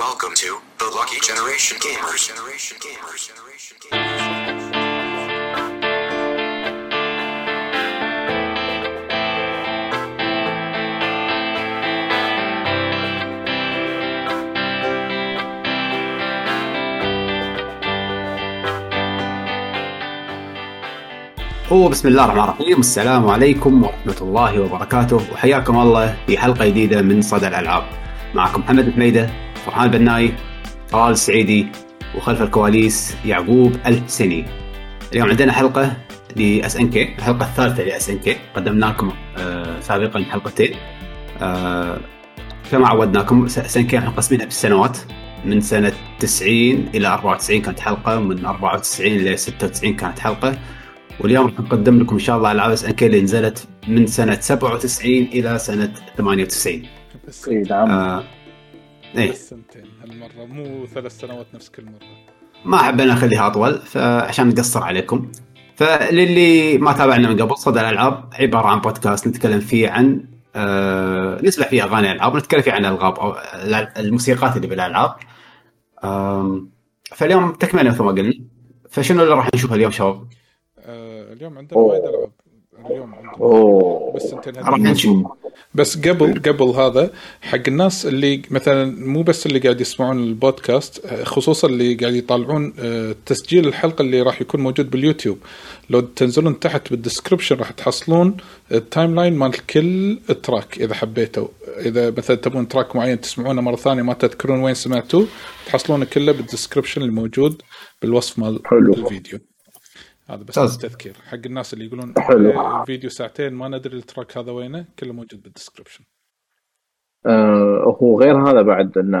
Welcome to the Lucky Generation Gamers. Gamers. وبسم الله الرحمن الرحيم السلام عليكم ورحمة الله وبركاته وحياكم الله في حلقة جديدة من صدى الألعاب معكم محمد الحميدة فرحان البناي طلال السعيدي وخلف الكواليس يعقوب الحسيني. اليوم عندنا حلقة ل SNK الحلقة الثالثة ل SNK قدمنا لكم آه سابقا حلقتين. آه كما عودناكم SNK إحنا مقسمينها بالسنوات من سنة 90 إلى 94 كانت حلقة من 94 إلى 96 كانت حلقة. واليوم راح نقدم لكم إن شاء الله ألعاب SNK اللي نزلت من سنة 97 إلى سنة 98 بس اي نعم. آه إيه. بس سنتين هالمرة مو ثلاث سنوات نفس كل مرة. ما حبينا نخليها أطول فعشان نقصر عليكم. فللي ما تابعنا من قبل صدى الألعاب عبارة عن بودكاست نتكلم فيه عن آه نسمع فيه أغاني ألعاب ونتكلم فيه عن الالعاب أو الموسيقات اللي بالألعاب. آم، فاليوم تكملة مثل ما قلنا. فشنو اللي راح نشوفه اليوم شباب؟ آه اليوم عندنا. وايد ألعاب. اليوم عندنا أوه. بس سنتين راح نشوف. بس قبل قبل هذا حق الناس اللي مثلا مو بس اللي قاعد يسمعون البودكاست خصوصا اللي قاعد يطالعون آه، تسجيل الحلقة اللي راح يكون موجود باليوتيوب. لو تنزلون تحت بال description راح تحصلون ال timeline مال كل track إذا حبيتوا. إذا مثلا تبون track معين تسمعونه مرة ثانية ما تذكرون وين سمعتوه تحصلونه كله بال description اللي موجود بالوصف مال حلو. الفيديو. هذا بس. تذكير. حق الناس اللي يقولون حلو. "إيه، الفيديو ساعتين ما ندري ال track هذا وينه كله موجود بال description آه هو غير هذا بعد إن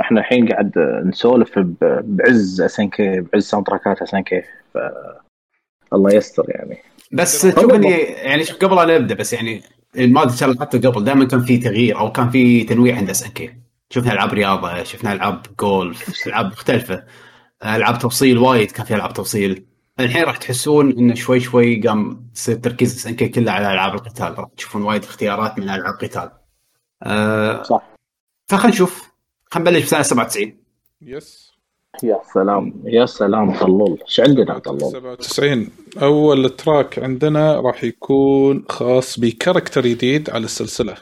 إحنا الحين قاعد نسولف ب- بعز اس ان كي بعز ساوند تراكات اس ان كي ف الله يستر يعني. بس تشوف إني يعني شوف قبل لا نبدأ بس يعني ما أدري حتى قبل دائما كان في تغيير أو كان في تنويع عند SNK شفنا ألعاب رياضة شفنا ألعاب جولف ألعاب مختلفة. ألعاب توصيل وايد كان في ألعاب توصيل. الحين راح تحسون إنه شوي شوي قام يصير تركيز SNK كله على ألعاب القتال. راح تشوفون وايد اختيارات من ألعاب قتال أه صح. فخلينا نشوف. خلينا نبلش بسنة 97 yes. يا سلام. يا سلام طلول. إيش عندنا طلول؟ 97 أول track عندنا راح يكون خاص ب character جديد على السلسلة.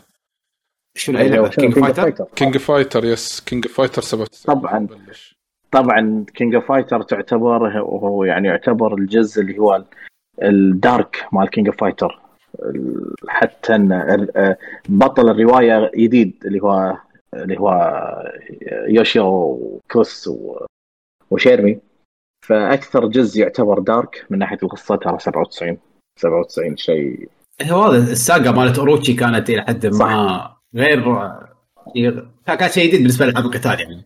شنو اي لعبه King Fighter King Fighter yes King Fighter 97 طبعاً. طبعا King of Fighter تعتبر هو يعني يعتبر الجزء اللي هو ال dark مال King of Fighter حتى ال- بطل الرواية جديد اللي هو اللي هو ياشيرو وكريس وشيرمي. فأكثر جزء يعتبر dark من ناحية القصة ترى 97 97 شيء. هو هذا ال saga مالت أوروتشي كانت إلى حد ما غير كان شيء جديد بالنسبة لالعاب القتال يعني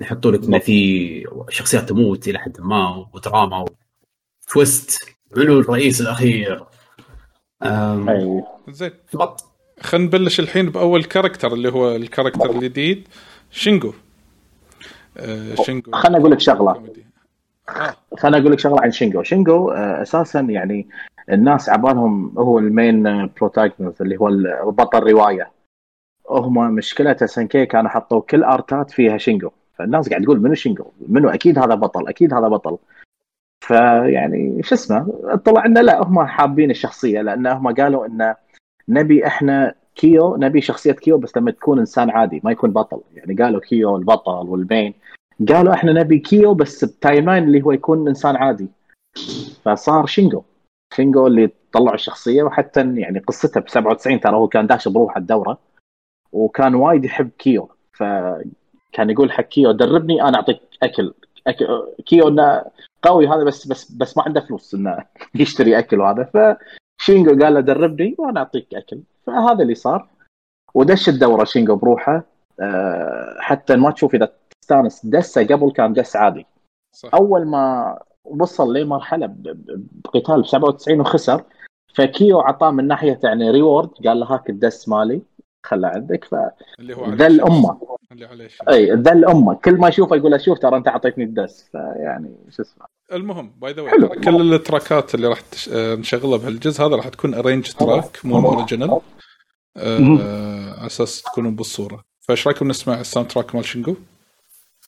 يحطوا لك انه في شخصيات تموت إلى حد ما ودراما و twist منو الرئيس الأخير. أم، زين. خلينا نبلش الحين بأول character اللي هو ال character الجديد شينجو. آه شينجو. خلنا أقول لك شغلة. آه. خليني أقول لك شغلة عن شينجو. شينجو آه، أساسا يعني الناس عبالهم هو ال main protagonist اللي هو البطل رواية. هم مشكله SNK كانوا حطوا كل art ات فيها شينجو. فالناس قاعد تقول منو شينجو؟ منو؟ أكيد هذا بطل أكيد هذا بطل. فيعني شو اسمه؟ طلع إنه لا هم حابين الشخصية لأن هم قالوا انه نبي إحنا كيو نبي شخصية كيو بس لما تكون إنسان عادي ما يكون بطل. يعني قالوا كيو البطل وال main قالوا إحنا نبي كيو بس ب timeline اللي هو يكون إنسان عادي. فصار شينجو. شينجو اللي طلعوا الشخصية وحتى يعني قصته ب 97 ترى هو كان داش بروحه الدورة وكان وايد يحب كيو. فكان يقول حق كيو دربني أنا أعطيك أكل, كيو إنه قوي هذا بس بس بس ما عنده فلوس إنه يشتري أكل وهذا. فشينجو قال له دربني وأنا أعطيك أكل. فهذا اللي صار. ودش الدورة شينجو بروحه. أه حتى ما تشوف إذا تستانس دسه قبل كان دس عادي. صح. أول ما وصل لمرحلة بقتال ب 97 وخسر. فكيو عطاه من ناحية يعني reward قال له هاك الدس مالي خله عندك. اللي هو شمس. أمه. اللي عليه. أي ذل امه كل ما يشوفه يقول شوف ترى أنت أعطيتني الدس فيعني شو اسمه. المهم by the way. كل ال track ات اللي راح تش... آه، نشغلها بهالجزء هذا راح تكون arrange track مو original. آه، على أساس تكونون بالصورة. فإيش رأيكم نسمع ال soundtrack مال شينجو؟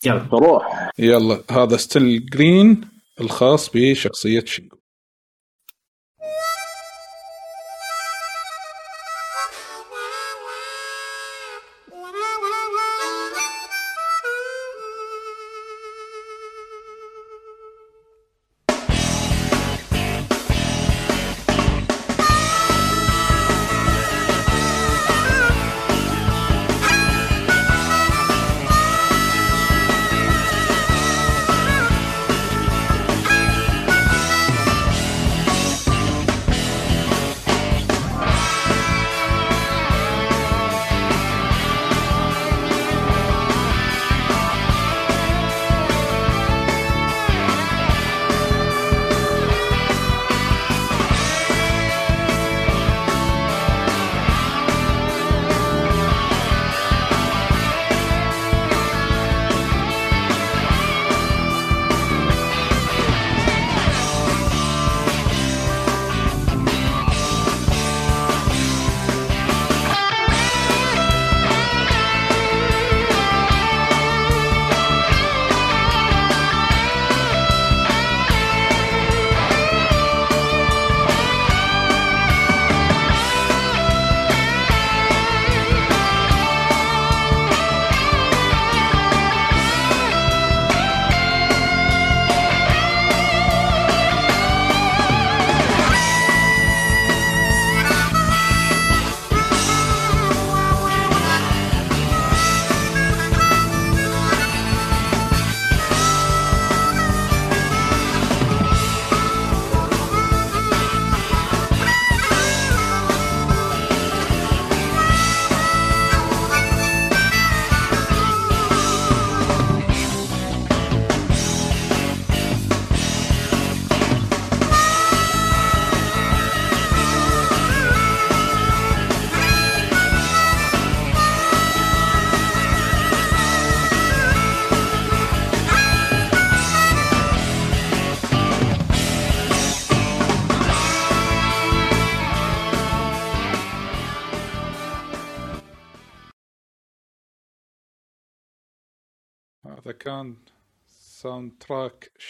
يلا. روح. يلا. هذا Still Green الخاص بشخصية شينجو.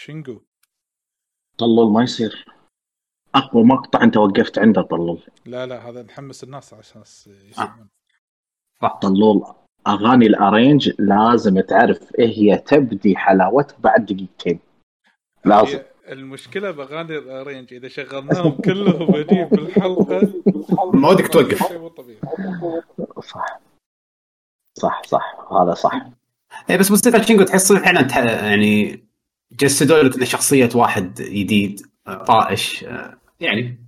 شينجو. طلول ما يصير. أقوى مقطع أنت وقفت عنده طلول. لا لا هذا نحمس الناس عشان س- يسمعون طلول أغاني الأرينج لازم تعرف إيه هي تبدي حلاوتها بعد دقيقتين. لازم. هي المشكلة بأغاني الأرينج إذا شغلناهم كلهم بديل بالحلقة ما ودك توقف. شيء مو طبيعي. صح. صح صح. هذا صح. اي بس موسيقى شينجو تحس فعلا يعني جسدوا لك انه شخصية واحد جديد آه، طائش آه، يعني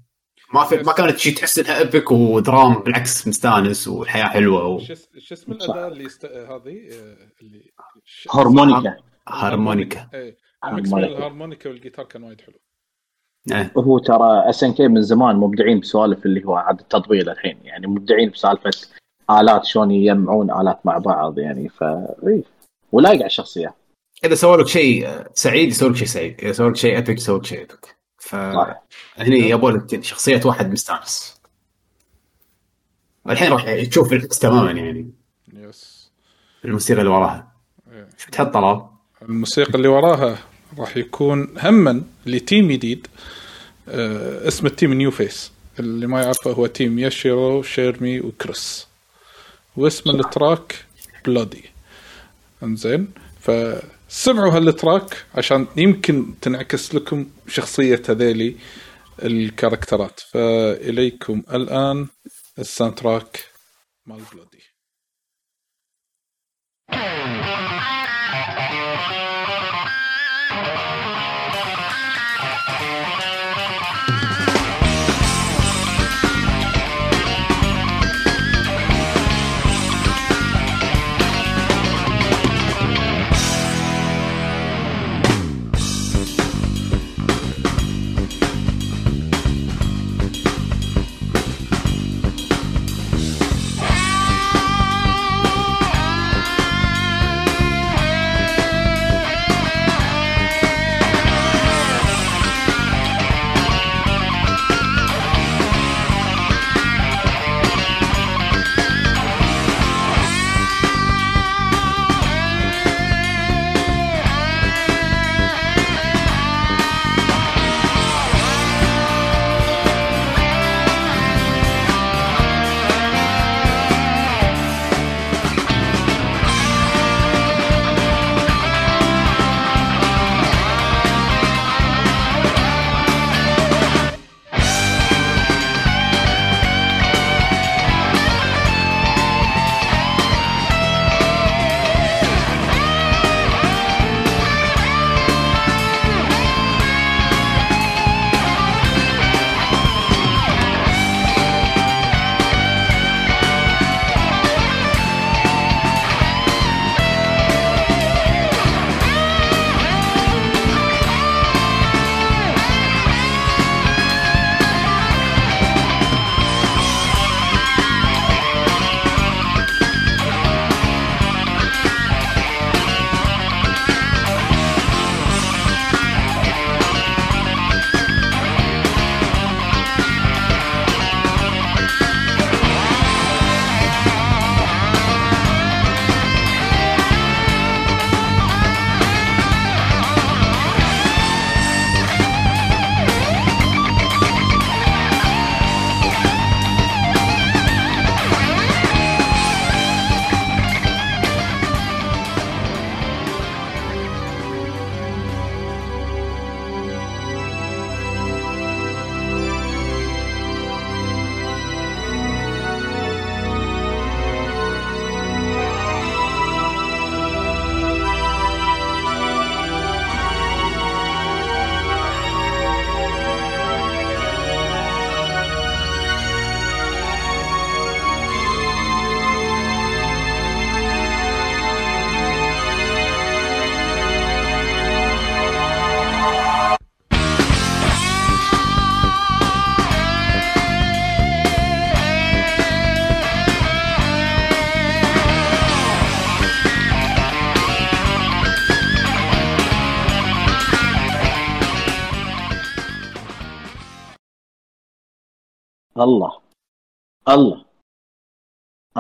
ما في ما كانت شيء تحس إنها epic ودراما بالعكس مستانس والحياة حلوة و... شو اس- شو اسم الأداة اللي است... هذه آه، اللي ش- هارمونيكا هارمونيكا اي. الهارمونيكا والجيتار كان وايد حلو إيه. هو ترى SNK من زمان مبدعين بسوالف اللي هو عاد التطبيل الحين يعني مبدعين بسالفة آلات شلون يجمعون آلات مع بعض يعني ف إيه. ولايق على الشخصية إذا سووا لك شيء سعيد يسوي لك شيء سعيد. إذا سووا لك شيء epic يسوي لك شيء صح. فهني يبوا لك شخصية واحد مستانس. الحين راح تشوف العكس تماما يعني. yes. الموسيقى اللي وراها. إيه. شو تحط طلال؟ الموسيقى اللي وراها راح يكون هما ل team جديد آه اسم ال team New Face. اللي ما يعرفه هو team ياشيرو شيرمي وكريس. واسم ال track Bloody. انزين؟ فسمعوا ها ال track عشان يمكن تنعكس لكم شخصية هذيلي ال character ات. فإليكم الآن ال soundtrack مال Bloody.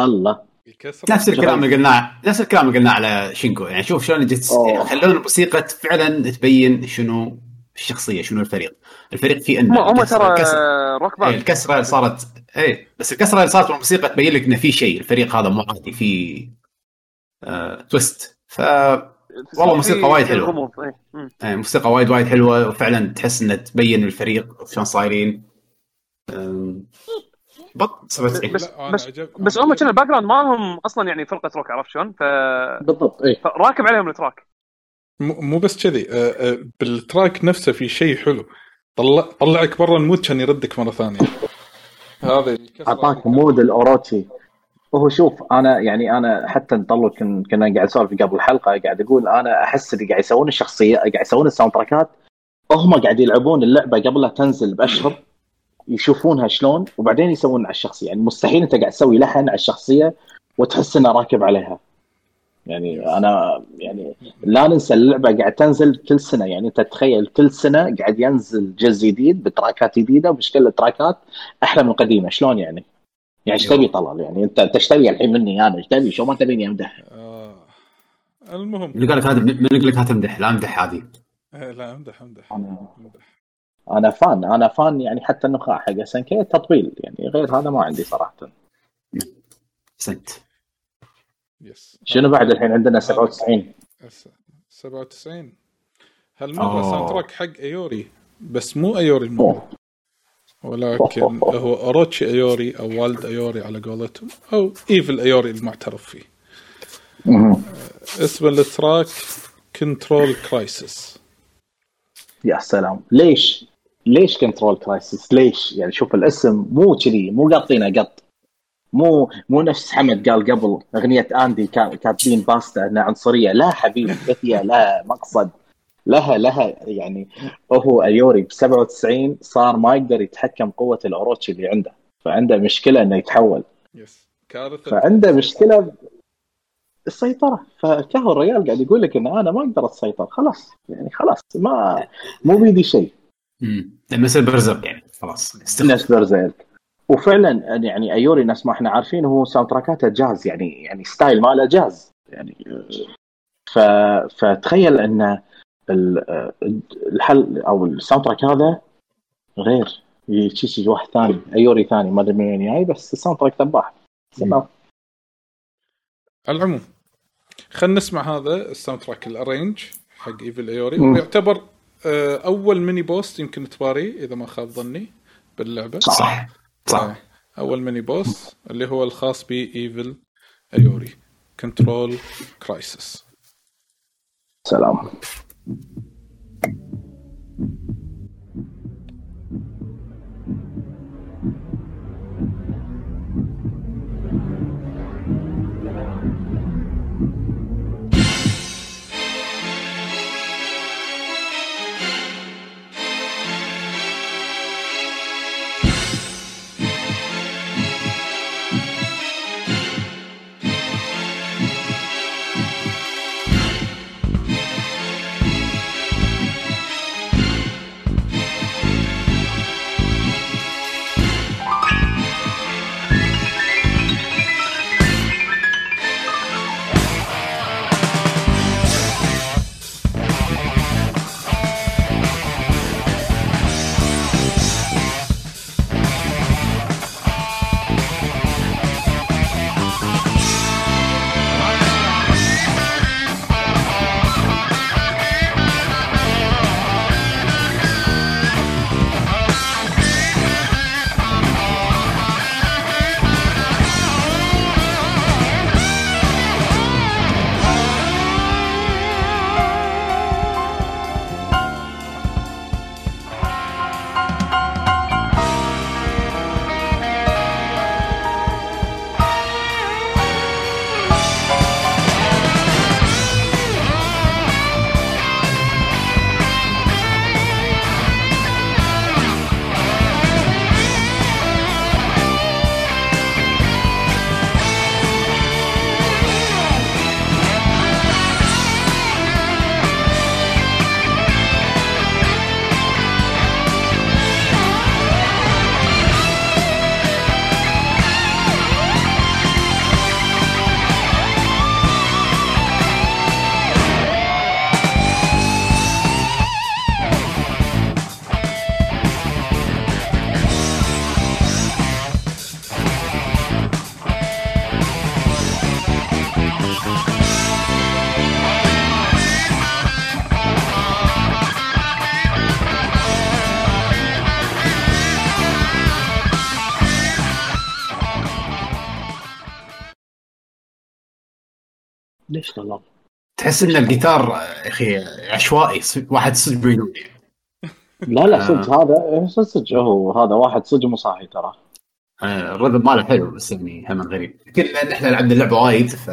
الله. نفس الكلام اللي قلناه نفس الكلام اللي قلناه على شينجو. يعني شوف شلون جت أوه. شلون الموسيقى فعلا تبين شنو الشخصية شنو الفريق. الفريق فيه ان هم ترى الكسرة- روك إيه، band الكسرة اللي صارت اي بس الكسرة اللي صارت بالموسيقى تبين لك إنه في شيء. الفريق هذا مو عادي في آه twist ف والله موسيقى وايد حلوة. غموض، إيه. موسيقى وايد وايد حلوة وفعلا تحس انها تبين الفريق شلون صايرين. بط 97 بس أنا بس بس أنا هم كان ال background مالهم أصلا يعني فرقة روك عرفت شلون؟ ف... بالضبط اي فراكب عليهم ال track. مو مو بس كذي آه، آه، بال track نفسه في شيء حلو. طلع طلعك برا ال mood كان يردك مرة ثانية. هذا أعطاك mood الأوروتشي. وهو شوف أنا يعني أنا حتى نطلع كن- كنا قاعد نسولف قبل الحلقة قاعد أقول أنا أحس اللي قاعد يسوون الشخصيه قاعد يسوون ال soundtrack ات. هم قاعد يلعبون اللعبة قبل لا تنزل بأشهر. يشوفونها شلون وبعدين يسوون على الشخصية. يعني مستحيل أنت قاعد تسوي لحن على الشخصية وتحس إنه راكب عليها. يعني أنا يعني لا ننسى اللعبة قاعد تنزل كل سنة. يعني أنت تخيل كل سنة قاعد ينزل جزء جديد بتراكات جديدة وبشكل التراكات أحلى من القديمه شلون يعني؟ يعني إيش تبي طلال؟ يعني أنت انت إيش تبي الحين مني أنا. إيش تبي؟ شو ما تبيني أمدح. آه. المهم. اللي قال لك هذا من يقول لك لا تمدح لا أمدح عادي لا أمدح أمدح. أمدح. أنا fan أنا fan يعني حتى النخاع حق SNK تطبيل يعني غير هذا ما عندي صراحة. احسنت yes شنو بعد الحين عندنا 97 هسه 97 هالمره. soundtrack حق ايوري بس مو ايوري المره ولكن هو اوروتشي ايوري أو والد ايوري على قولتهم أو evil ايوري المعترف فيه. مهم. اسم ال track Control Crisis يا سلام. ليش؟ ليش Control Crisis ليش؟ يعني شوف الاسم مو كذي مو قاطينه قط. مو مو نفس حمد قال قبل أغنية اندي كا- كاتبين باستا إنها عنصرية. لا حبيبي هي لها مقصد. لها لها يعني هو أيوري ب 97 صار ما يقدر يتحكم قوة الأوروتشي اللي عنده. فعنده مشكلة إنه يتحول. yes كارثة. فعنده مشكلة السيطرة. فكهو الريال قاعد يقول لك إن أنا ما أقدر اسيطر خلاص يعني خلاص ما مو بيدي شيء. امم يصير berserk يعني. خلاص. نفس berserk وفعلا يعني أيوري نفس ما إحنا عارفين هو soundtrack اته jazz يعني يعني style ماله جاز يعني ف فتخيل إن ال- الحل أو ال soundtrack هذا غير يجي واحد ثاني أيوري ثاني ما أدري من وين جاي بس ال soundtrack ذباح. على العموم خلينا نسمع هذا ال soundtrack ال arrange حق Evil ايوري. ويعتبر أول mini boss يمكن تباري إذا ما خاب ظني باللعبة. صح صح. آه، أول mini boss اللي هو الخاص ب Evil ايوري Control Crisis سلام. ليش؟ تحس إن الجيتار يا أخي عشوائي ص- واحد صدق يعني. لا لا آه. صدق هذا صدق صدق هو هذا واحد صدق مو صاحي ترى آه، ال rhythm ماله حلو بس يعني هم غريب لأن إحنا لعبنا اللعبه وايد ف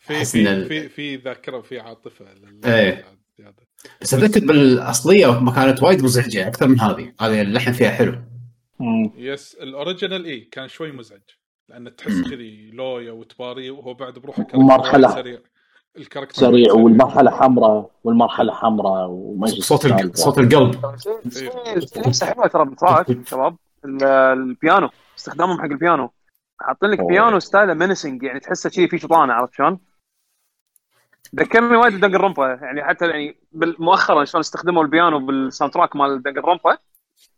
في في ال- في في ذاكرة وفي عاطفة لل- إيه. هذا. بس أتذكر بالأصلية ما كانت وايد مزعجة أكثر من هذه هذه اللحن فيها حلو yes ال original إي كان شوي مزعج لأن تحس كذي لويا وتباري وهو بعد بروحه. وايد سريع ال character سريع والمرحلة حمراء والمرحلة حمراء وما صوت الق- سالفة. صوت القلب نفسه حلوة ترى بال track شباب ال- البيانو استخدامهم حق البيانو حاطين لك. بيانو style ه منسنج يعني تحسه شيء فيه شطانه عرفت شلون؟ ذكرني وايد بدق الرمبا يعني حتى يعني مؤخرا شلون استخدموا البيانو بال soundtrack مال دق الرمبا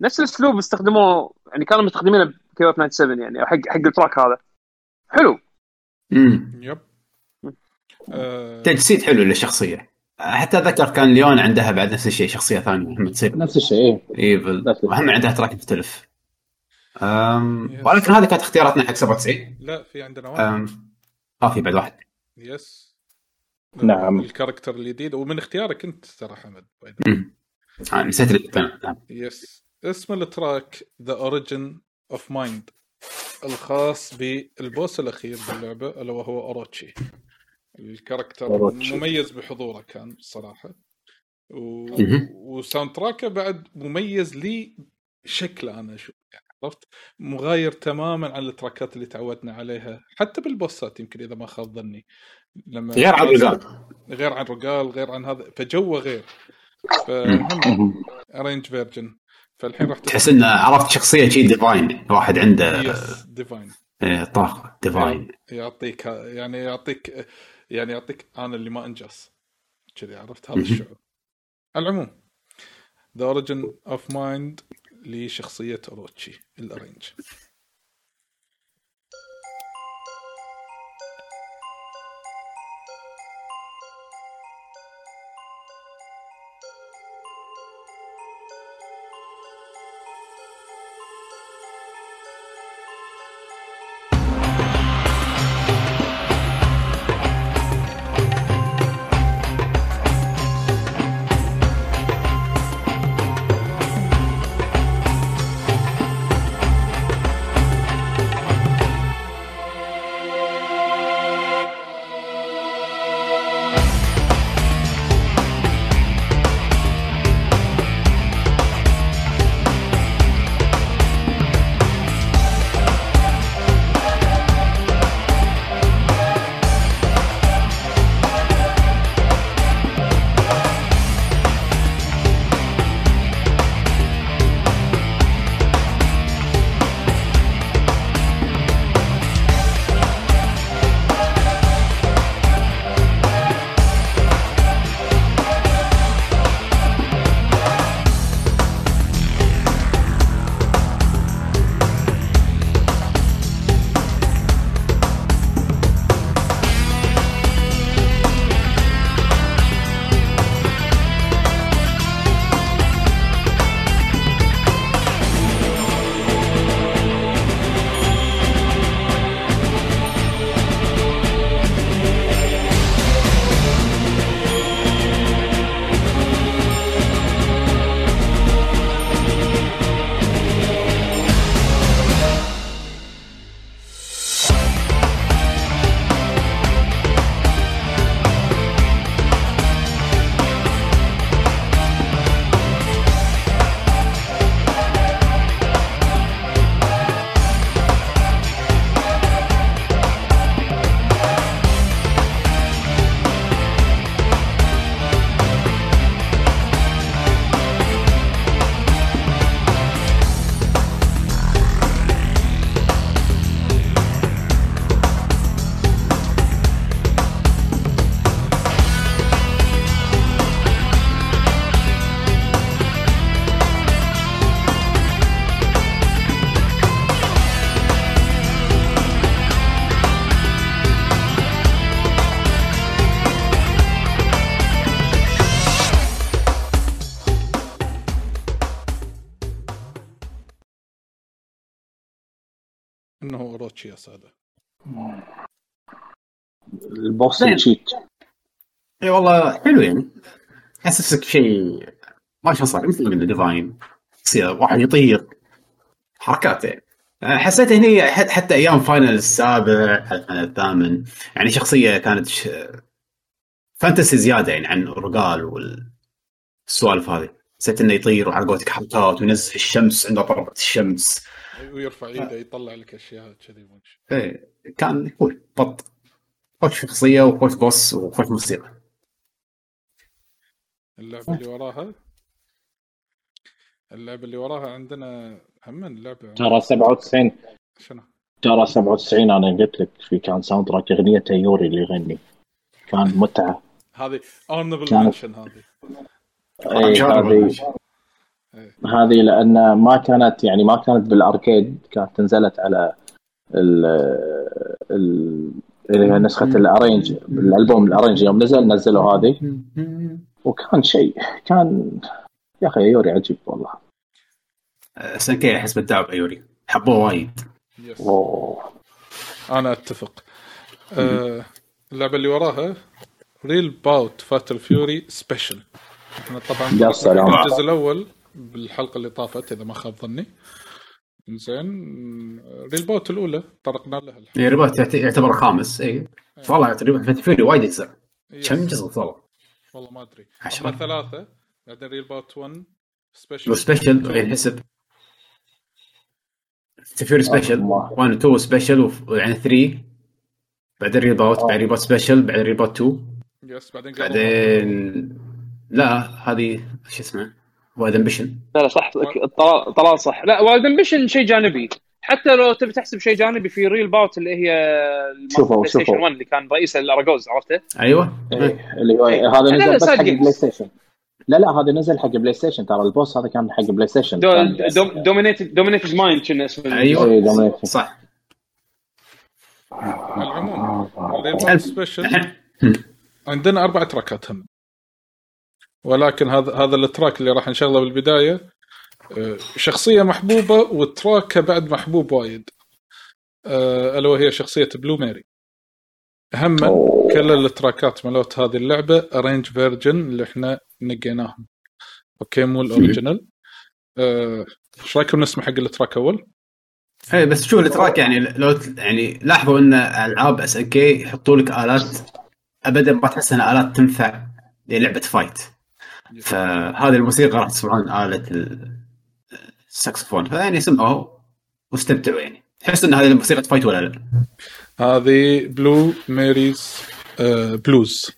نفس الأسلوب استخدموه يعني كانوا مستخدمينه ب King of 97 يعني حق حق ال track هذا. حلو. امم yep. آه. تجسيد حلو للشخصية. حتى اتذكر كان ليون عندها بعد نفس الشيء شخصية ثانية هم تصير. نفس الشيء. Evil نفس الشيء. وهم عندها track مختلف. أم... ولكن هذه كانت اختياراتنا حق 97 لا في عندنا واحد. أم... آه في بعد واحد. yes نعم. ال character الجديد ومن اختيارك أنت ترى حمد. آه نسيت نعم. yes اسم ال track The Origin of Mind الخاص بال boss الأخير باللعبة الا وهو أوروتشي. ال character أوروتشي. مميز بحضوره كان صراحة. و... و soundtrack ه بعد مميز لي شكله أنا أشوف يعني عرفت؟ مغاير تماما عن ال track ات اللي تعودنا عليها حتى بال boss ات يمكن إذا ما خاب ظني. لما غير عن الرجال. غير عن رجال غير عن هذا فجوه غير. فهم. ارينج فيرجن فالحين راح تحس انه عرفت شخصية شيء ديفاين واحد عنده يس ديفاين آه، طاقة ديفاين يعطيك يعني يعطيك يعني يعطيك أنا اللي ما أنجز. كذي عرفت؟ هذا. الشعور. على العموم ذا اوريجن اوف مايند لشخصية أوروتشي الارينج انه اوروتشي يا ساده البوس زين. تشيت. إي والله حلو يعني يحسسك شيء ما شو صار مثل من ديفاين يصير واحد يطير. حركات يعني. حسيت هني حتى أيام فاينل السابع فاينل الثامن يعني شخصية كانت ش... فانتسي زيادة يعني عن رجال والسوالف هذه. حسيت إنه يطير وعلى قولتك حركات وينزل الشمس عنده ضربه الشمس. ويرفع ايده يطلع لك اشياء كذي. إيه كان cool بط. خوش شخصية وخوش boss وخوش موسيقى. اللعبة اللي وراها؟ اللعبة اللي وراها عندنا هم اللعبة. ترى 97 شنو؟ ترى 97 أنا قلت لك في كان soundtrack أغنية يوري اللي يغني. كان متعة. هذه honorable mention هذه. إيه، هذه إيه. هذه لأن ما كانت يعني ما كانت بال arcade كانت نزلت على ال ال اللي هي نسخة ال arrange الألبوم ال arrange يوم نزل نزلوا هذه. وكان شيء كان يا أخي يوري عجيب والله. SNK أحس بالدعم ايوري حبوه وايد. أنا أتفق. آه اللعبة اللي وراها Real Bout Fatal Fury Special إحنا طبعا. الجزء الأول بالحلقة اللي طافت إذا ما خاب ظني. زين Real Bout الأولى طرقنا لها الحين. يعني Real Bout يعت- يعتبر خامس اي والله Real Bout Fury وايد اجزاء يس. كم جزء والله والله ما أدري. عشرة. هم ثلاثة بعدين Real Bout 1 Special و Special ينحسب Fury Special الله. 1 و 2 Special يعني 3 بعدين Real Bout بعدين Real Bout Special بعدين Real Bout 2 yes بعدين بعدين لا هذه شو اسمه Wild Ambition لا لا صح طلال صح. لا Wild Ambition شيء جانبي. حتى لو تبي تحسب شيء جانبي في Real Bout اللي هي شوفوا- شوفوا. 1 اللي كان رئيس الاراجوز عرفته؟ أيوه. إيه، اللي هو إيه. هذا نزل بس حق. بلاي ستيشن لا لا هذا نزل حق PlayStation ترى ال boss هذا كان حق PlayStation Dominated Dominated Mind كنا اسمه؟ أيوه. إيه، Dominate. صح. على العموم special الحين. عندنا أربع تراكات هم. ولكن هذا هذا ال track اللي راح نشغله بالبداية آه، شخصية محبوبة وتراكه بعد محبوب وايد. آه، ألا وهي شخصية Blue Mary هم. كل التراكات مالت هذه اللعبة arrange version اللي إحنا نقيناهم. okay مو ال original. آه، إيش رأيكم نسمع حق ال track أول؟ اي بس شوف ال track يعني لو يعني لاحظوا إن ألعاب SNK يحطوا لك آلات ابدا ما تحس انها آلات تنفع للعبة fight فهذه الموسيقى راح تسمعون ال- الساكسفون. فيعني سمعوها واستمتعوا يعني. تحس إن هذه موسيقى fight ولا لا؟ هذه Blue Mary's آه، بلوز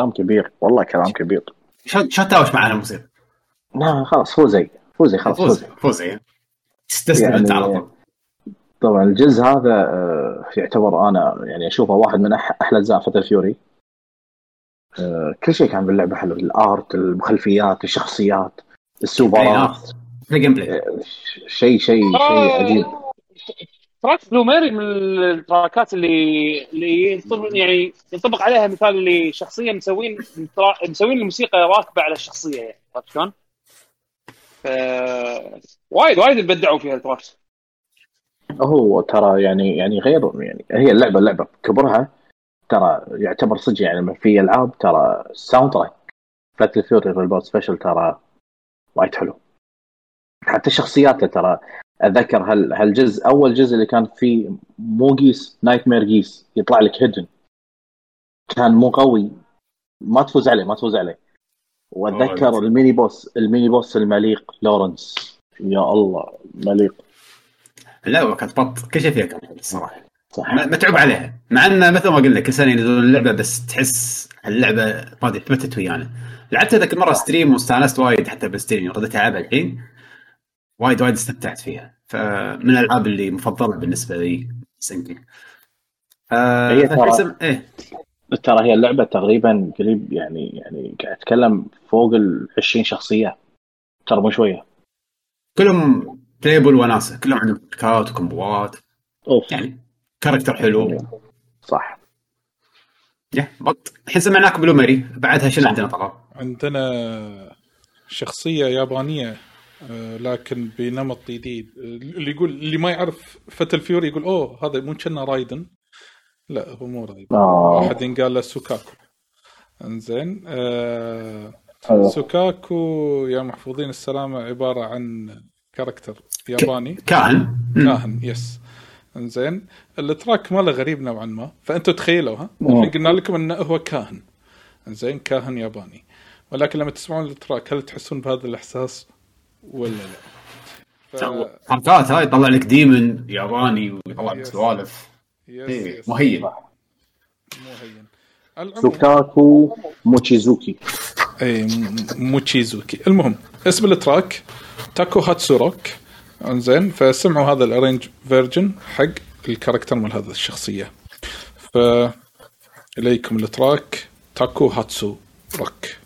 كلام كبير. والله كلام كبير. شلون تهاوش معنا الموسيقى؟ لا خلاص فوزي فوزي خلاص فوزي فوزي تستسلم يعني- أنت على طول. طبعا الجزء هذا آه، يعتبر أنا يعني أشوفه واحد من أح- أحلى أجزاء Fatal Fury آه، كل شيء كان باللعبة حلو. ال art المخلفيات الشخصيات السوبرات. ال gameplay آه، شيء شيء. شيء عجيب. track Blue Mary من التراكات اللي اللي ينطبق يعني ينطبق عليها مثال اللي شخصيا مسوين مسوين الموسيقى راكبة على الشخصية يعني عرفت شلون؟ ف- وايد وايد بدعوا فيها ال track. هو ترى يعني يعني غير يعني هي اللعبه اللعبة كبرها ترى يعتبر صدق يعني في ألعاب ترى ال soundtrack Fatal Fury Real Bout Special ترى وايد حلو. حتى شخصياته ترى اتذكر هال هالجزء أول جزء اللي كان فيه مو Geese Nightmare Geese يطلع لك hidden كان مو قوي. ما تفوز عليه ما تفوز عليه. وأتذكر. ال mini boss ال mini boss المليق Lawrence. يا الله مليق. اللعبه كانت بط كل شيء فيها كان الصراحه صح. متعوب عليها. مع إنه مثل ما قلنا كل سنة ينزلون اللعبه بس تحس اللعبه ما أدري ثبتت ويانا. لعبتها ذاك المره stream واستانست وايد حتى بال stream رديت العبها الحين. وايد وايد استمتعت فيها. فمن الألعاب اللي مفضلة بالنسبة لي SNK. آه هي ترى- إيه. ترى هي اللعبة تقريبا قريب يعني يعني قاعد أتكلم فوق ال 20 شخصية. ترى مو شوية. كلهم playable وناسة. كلهم عندهم تركات وكومبوات. أوف. يعني character حلو. صح. يا بط. الحين سمعناك Blue Mary بعدها شنو عندنا طلب؟ عندنا شخصية يابانية. لكن بنمط جديد. اللي يقول اللي ما يعرف Fatal Fury يقول أوه هذا مو كنا Raiden. لا هو مو Raiden. آه. واحد ينقال له Sokaku. إنزين آه. Sokaku يا محفوظين السلامة عبارة عن character ياباني. كاهن. كاهن yes. إنزين ال track ماله غريب نوعا ما. فانتم تخيلوا ها؟ قلنا لكم إنه هو كاهن. إنزين كاهن ياباني. ولكن لما تسمعون ال track هل تحسون بهذا الإحساس؟ ولا لا؟ ف... حركات هاي يطلع لك demon ياباني ويطلع لك. سوالف. إيه، مهين. مو هين العموم Sokaku Mochizuki. اي Mochizuki. المهم اسم ال track Taku Hatsu Rock انزين فسمعوا هذا ال arrange version حق ال character مال هذا الشخصية. ف إليكم ال track Taku Hatsu Rock.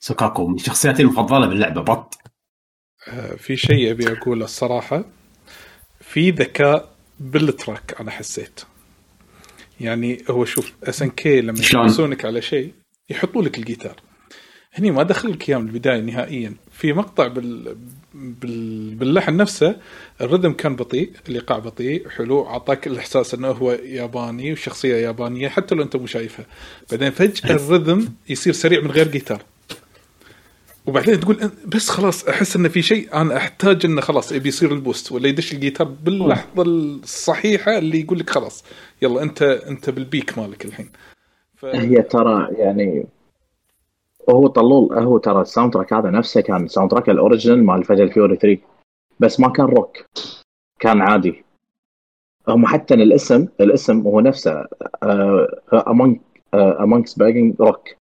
Sokaku من شخصياتي المفضلة باللعبة بط. آه، في شيء أبي أقوله الصراحة. في ذكاء بال track أنا حسيت. يعني هو شوف SNK لما شلون؟ يحمسونك على شيء يحطوا لك الجيتار. هني ما دخل لك اياه من البداية نهائيا. في مقطع بال... بال... باللحن نفسه ال rhythm كان بطيء الايقاع بطيء حلو أعطاك الإحساس إنه هو ياباني وشخصية يابانية حتى لو أنت مو شايفها. بعدين فجأة ال rhythm يصير سريع من غير جيتار. وبعدين تقول بس خلاص أحس انه في شيء أنا أحتاج إنه خلاص يبي يصير ال boost ولا يدش الجيتار باللحظة الصحيحة اللي يقول لك خلاص يلا أنت أنت بال peak مالك الحين. ف... هي ترى يعني هو طلول هو ترى ال soundtrack هذا نفسه كان soundtrack ال original مال Fatal Fury 3 بس ما كان روك كان عادي. هم حتى الاسم الاسم هو نفسه A Monk A Monk's Begging Rock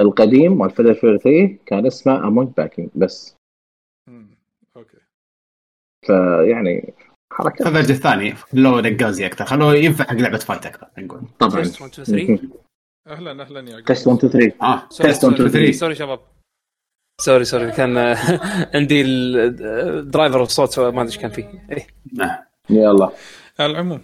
القديم مال Fury 3 كان اسمه A Monk Begging بس. أوكي. فيعني حركة. ال version الثاني خلوه نقازي أكثر. خلوه ينفع حق لعبه fight أكثر نقول. طبعا. test 1 2 3 أهلا أهلا يا test 1 2 3 آه. test 1 2 sorry 3 sorry شباب. sorry sorry كان عندي ال driver الصوت ما أدري إيش كان فيه. إيه. نعم. يلا. على العموم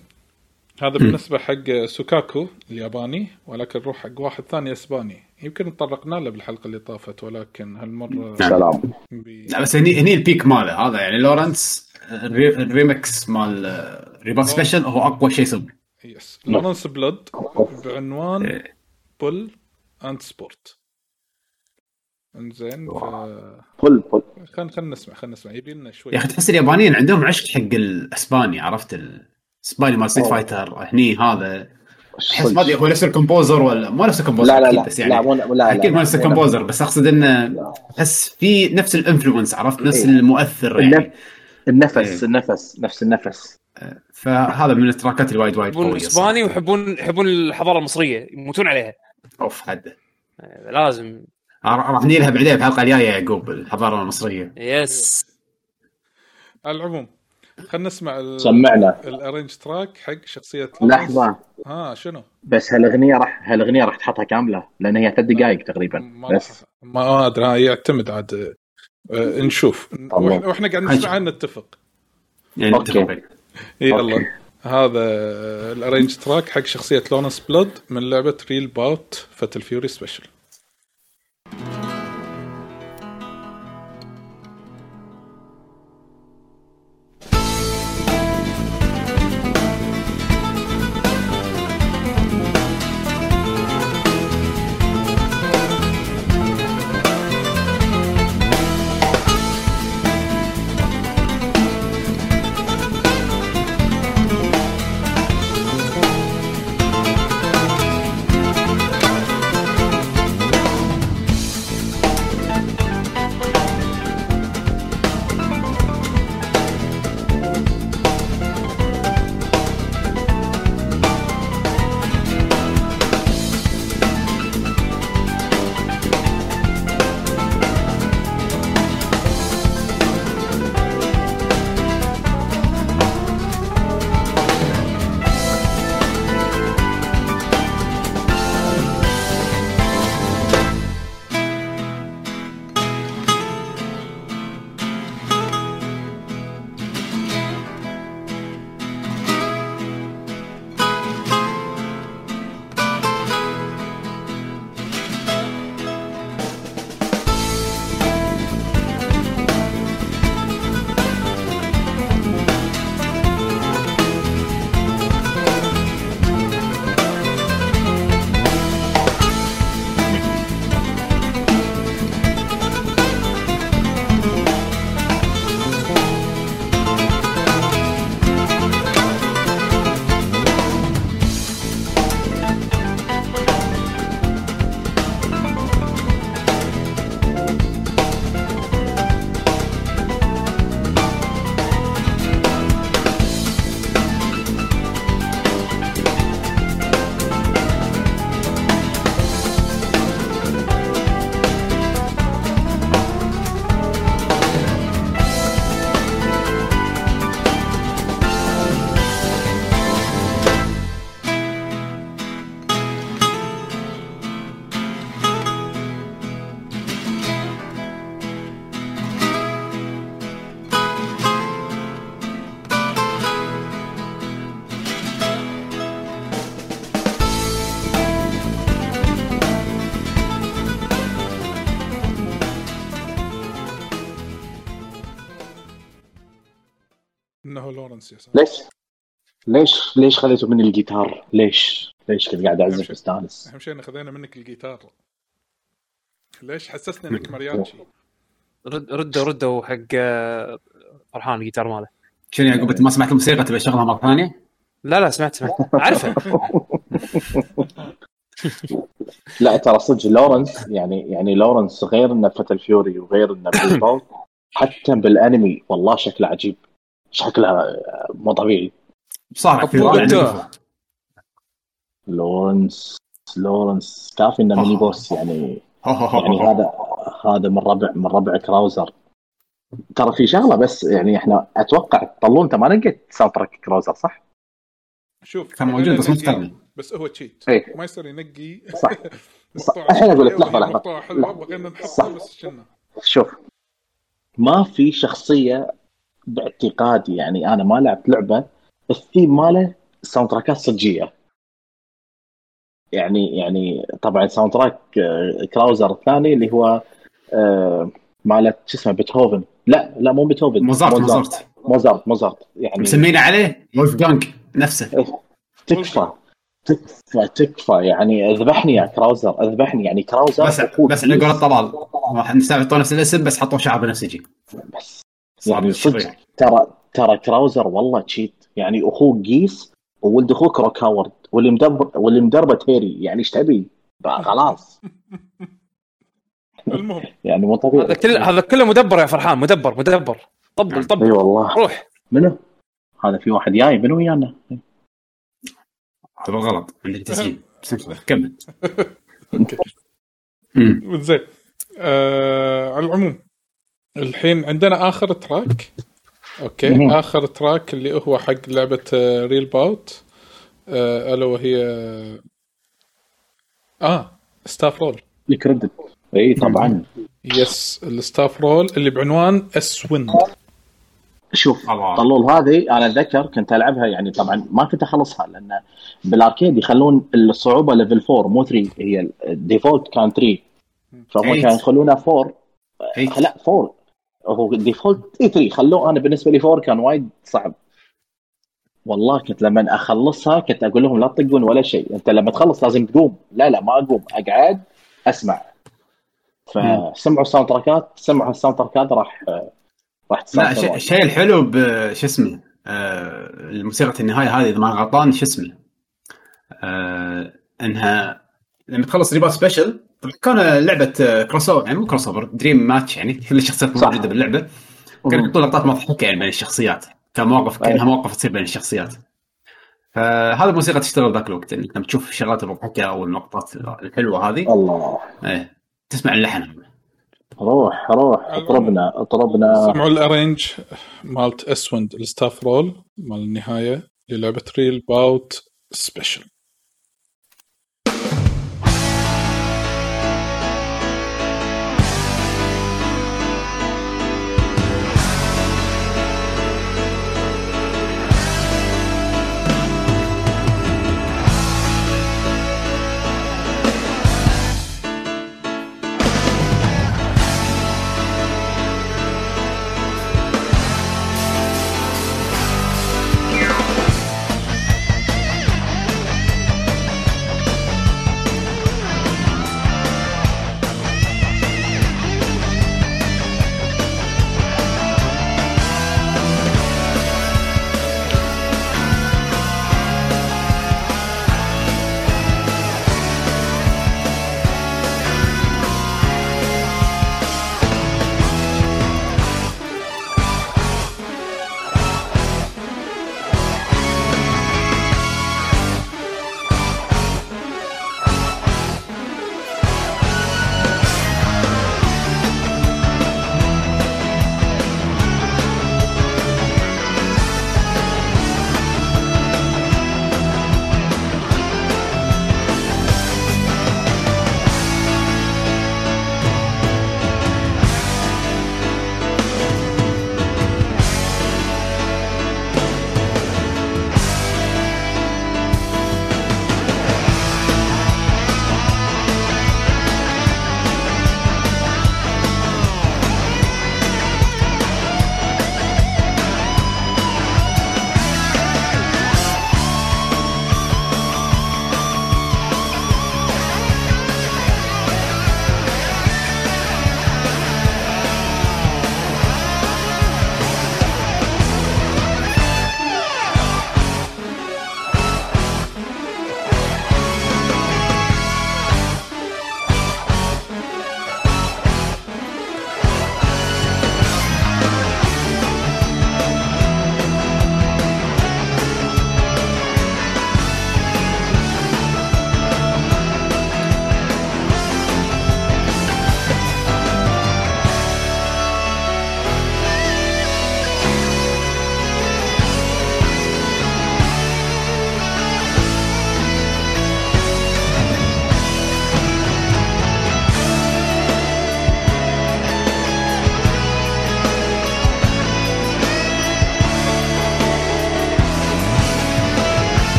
هذا بالنسبة حق سوكاكو الياباني ولكن نروح حق واحد ثاني إسباني. يمكن تطرقنا له بالحلقة اللي طافت ولكن هالمرة سلام. بي... لا بس هني هني البيك ماله هذا يعني لورنس الري- الريمكس مال آه، Real Bout Special هو أقوى شيء صدق yes لورنس بلود بعنوان. bull and sport انزين ف فل فل خلينا خلينا نسمع خلينا نسمع. يبي لنا شوي. يا أخي تحس اليابانيين عندهم عشق حق الأسباني عرفت الاسباني مال Street. Fighter هني هذا. أحس ما أدري هو نفس ال composer ولا مو نفس ال composer لا لا لا. بس يعني لا مو لا لا أكيد مو نفس ال composer بس أقصد إنه لا. أحس في نفس ال influence عرفت؟ نفس إيه. المؤثر يعني. النفس إيه. النفس نفس النفس. فهذا من ال track ات اللي وايد وايد يحبون قويه إسباني صراحة. ويحبون يحبون الحضارة المصرية يموتون عليها. أوف حد. لازم. راح نجي لها بعدين الحلقة الجاية يا يعقوب الحضارة المصرية. yes على العموم. خلينا نسمع ال... سمعنا ال arrange track حق شخصية. لحظة ها شنو؟ بس هالأغنية راح هالأغنية راح تحطها كاملة لأن هي ثلاث دقائق تقريبا ما بس ما أدري يعتمد عاد آه، نشوف. وإحنا قاعد نسمع نتفق يعني. نتفق. يلا. هذا ال arrange track حق شخصية لورنس بلود من لعبة Real Bout Fatal Fury Special Thank يا ساتر ليش؟ ليش؟ ليش خليته مني الجيتار؟ ليش؟ ليش كنت قاعد اعزف شيء. مستانس أهم شيء ان خذينا منك الجيتار. ليش حسسني إنك مرياتشي رد ردوا ردوا حق آه، فرحان الجيتار ماله. شنو يعقوب انت ما سمعت الموسيقى تبي أشغلها مرة ثانية؟ لا لا سمعت سمعت. عارفه لا ترى صدق لورنس يعني يعني لورنس غير إنه Fatal Fury وغير إنه حتى بالأنمي والله شكله عجيب. شكله مو طبيعي صار في لورنس لورنس كافي إنه mini boss يعني يعني. هذا هذا من ربع من ربع كراوزر ترى في شغلة بس يعني إحنا أتوقع طلول انت ما لقيت soundtrack كراوزر صح؟ شوف كان موجود بس مستخدم بس هو cheat إيه. ما يصير ينقي صح. الحين أقول لك. مقطوعة حلوة بغينا صح. نحطها بس شلنا شوف ما في شخصية باعتقادي يعني أنا ما لعبت لعبة الثيم ماله soundtrack ات صجية. يعني يعني طبعا soundtrack كراوزر الثاني اللي هو آه، مالت شو اسمه بيتهوفن لا لا مو بيتهوفن موزارت موزارت. موزارت موزارت. يعني مسمينه عليه؟ وولف جانج نفسه تكفى. تكفى تكفى. يعني اذبحني يا كراوزر اذبحني. يعني كراوزر بس بس على كيس. قول طلال نفس الاسم بس حطوا شعر بنفسجي. بس. يعني صدق ترى ترى كراوزر والله cheat يعني أخوك جيس وولد أخوك روك هاورد واللي مدبر واللي مدربة تيري يعني إيش تبي؟ بقى خلاص. المهم. يعني مو طبيعي. هذا كله هذا كله مدبر يا فرحان. مدبر مدبر. طبل اي طبل. والله. روح. منو؟ هذا في واحد جاي. منو ويانا؟ تبغى غلط. عندك تسجيل. كمل. زين. آه على العموم. الحين عندنا آخر track okay مهم. آخر track اللي هو حق لعبة Real Bout آه ألا وهي آه staff roll ال credit إي طبعا. yes ال staff roll اللي بعنوان اسوند شوف الله. طلول هذه أنا أتذكر كنت ألعبها يعني طبعا ما كنت أخلصها لأن بال arcade يخلون الصعوبة level 4 مو 3 هي ال default كان 3 فهم. كانوا يخلونها 4 Eight. لا 4 هو ال default اي 3 خلوه. أنا بالنسبة لي 4 كان وايد صعب. والله كنت لما أخلصها كنت أقول لهم لا تطقون ولا شيء. أنت لما تخلص لازم تقوم. لا لا ما أقوم. أقعد أسمع. فسمعوا ال soundtrack ات سمعوا ال soundtrack ات راح راح تستانسوا الشيء الحلو بش اسمه؟ آه الموسيقى النهاية هذه إذا ما غلطان شو اسمه؟ آه إنها لما تخلص Real Bout Special كان لعبة crossover يعني مو crossover dream match يعني كل الشخصيات. موجودة باللعبة. كانوا يحطون لقطات مضحكة يعني بين الشخصيات. كان مواقف كأنها أيوة. مواقف تصير بين الشخصيات. فهذا الموسيقى تشتغل ذاك الوقت يعني لما تشوف الشغلات المضحكة أو اللقطات الحلوة هذه. الله. إيه. تسمع اللحن. روح روح اطربنا اطربنا. سمعوا ال arrange مالت اسوند ال staff roll مال النهاية للعبة Real Bout Special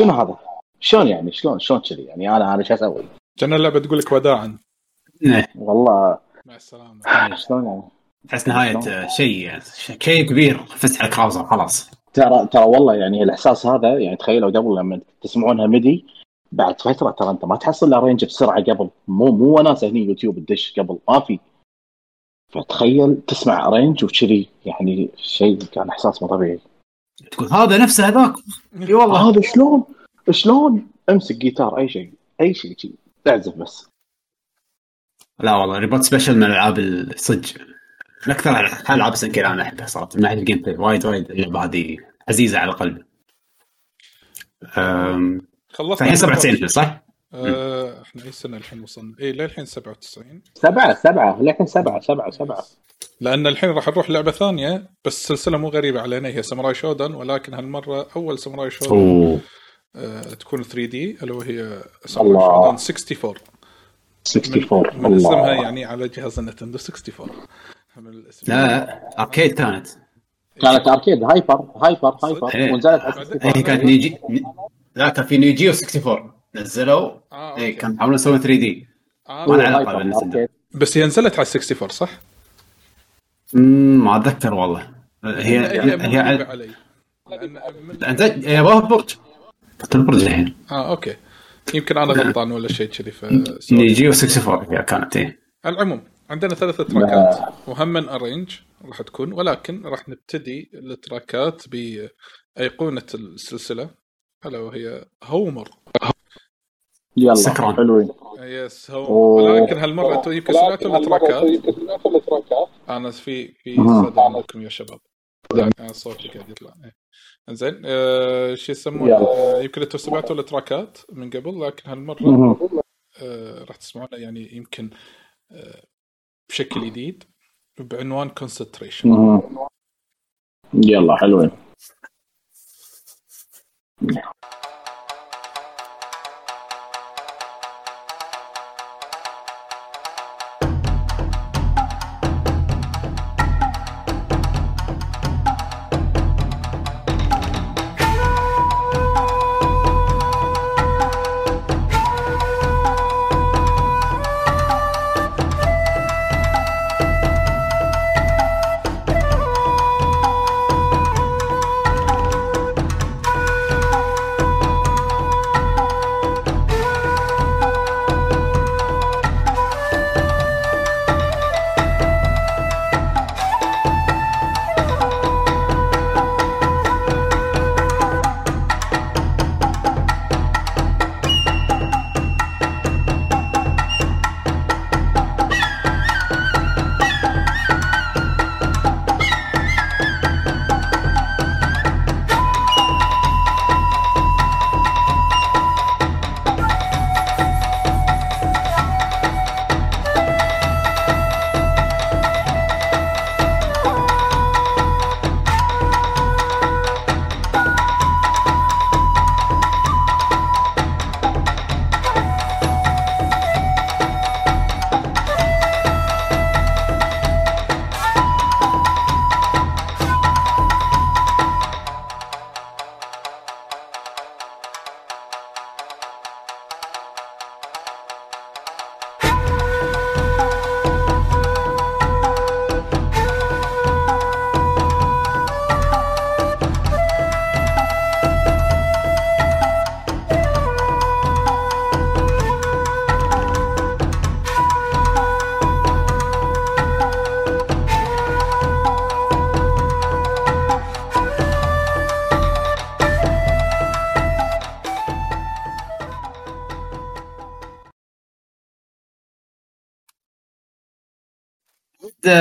شنو هذا؟ شلون يعني؟ شلون شلون كذي؟ يعني أنا أنا شو أسوي؟ كان اللعبة تقول لك وداعا إيه، والله مع السلامة. شلون يعني؟ تحس نهاية شيء شيء كبير. فتح الكراوزر خلاص. ترى ترى والله يعني الإحساس هذا يعني تخيلوا قبل لما تسمعونها MIDI بعد فترة ترى أنت ما تحصل له arrange بسرعة قبل. مو مو وناس هني يوتيوب تدش قبل ما في. فتخيل تسمع arrange وكذي يعني شيء كان إحساس مو طبيعي. تقول هذا نفسه هذاك. إي والله. هذا شلون؟ شلون امسك جيتار اي شيء؟ اي شيء شيء. تعزف بس. لا والله Real Bout Special من الألعاب الصج من أكثر العاب SNK أنا أحبها صراحة. من ناحية ال gameplay وايد وايد اللعبه هذه عزيزة على القلب. أم، خلصنا فالحين 97 صح؟ آه، إحنا أي سنة الحين وصلنا؟ إي للحين 97 سبعة سبعة للحين سبعة سبعة سبعة. لأن الحين راح نروح لعبة ثانية بس سلسلة مو غريبة علينا هي Samurai Shodown ولكن هالمرة أول Samurai Shodown آه تكون 3D اللي وهي Samurai. Shodown 64 64 من, من اسمها الله. يعني على جهاز النينتندو 64 من الاسم. لا arcade كانت. كانت اركيد Hyper Hyper Hyper إيه. ونزلت على بعدين- 64 هي كانت Neo Geo لا كان في Neo Geo 64 نزلوا. آه، اي. كان يحاولون يسوون 3D آه ما له. أركيد. بس هي نزلت على 64 صح؟ ما أتذكر والله. هي غريبة هي علي. أنت هي بابا برج. كانت البرج الحين. آه أوكي. يمكن أنا غلطان ولا شيء كذي ف نيجيو 64 هي كانت إيه. على العموم عندنا ثلاثة تراكات. وهم من أرينج راح تكون ولكن راح نبتدي التراكات بأيقونة السلسلة. ألا وهي هاومارو. يلا سكران. حلوين Yes أوه. ولكن هالمرة أنتم يمكن سمعتوا ال tracks أنا في في. صدى عندكم يا شباب صوتي قاعد يطلع إيه. زين آه شو يسمونه. آه يمكن أنتم سمعتوا ال tracks من قبل لكن هالمرة. آه راح تسمعونها يعني يمكن آه بشكل جديد بعنوان Concentration. يلا حلوين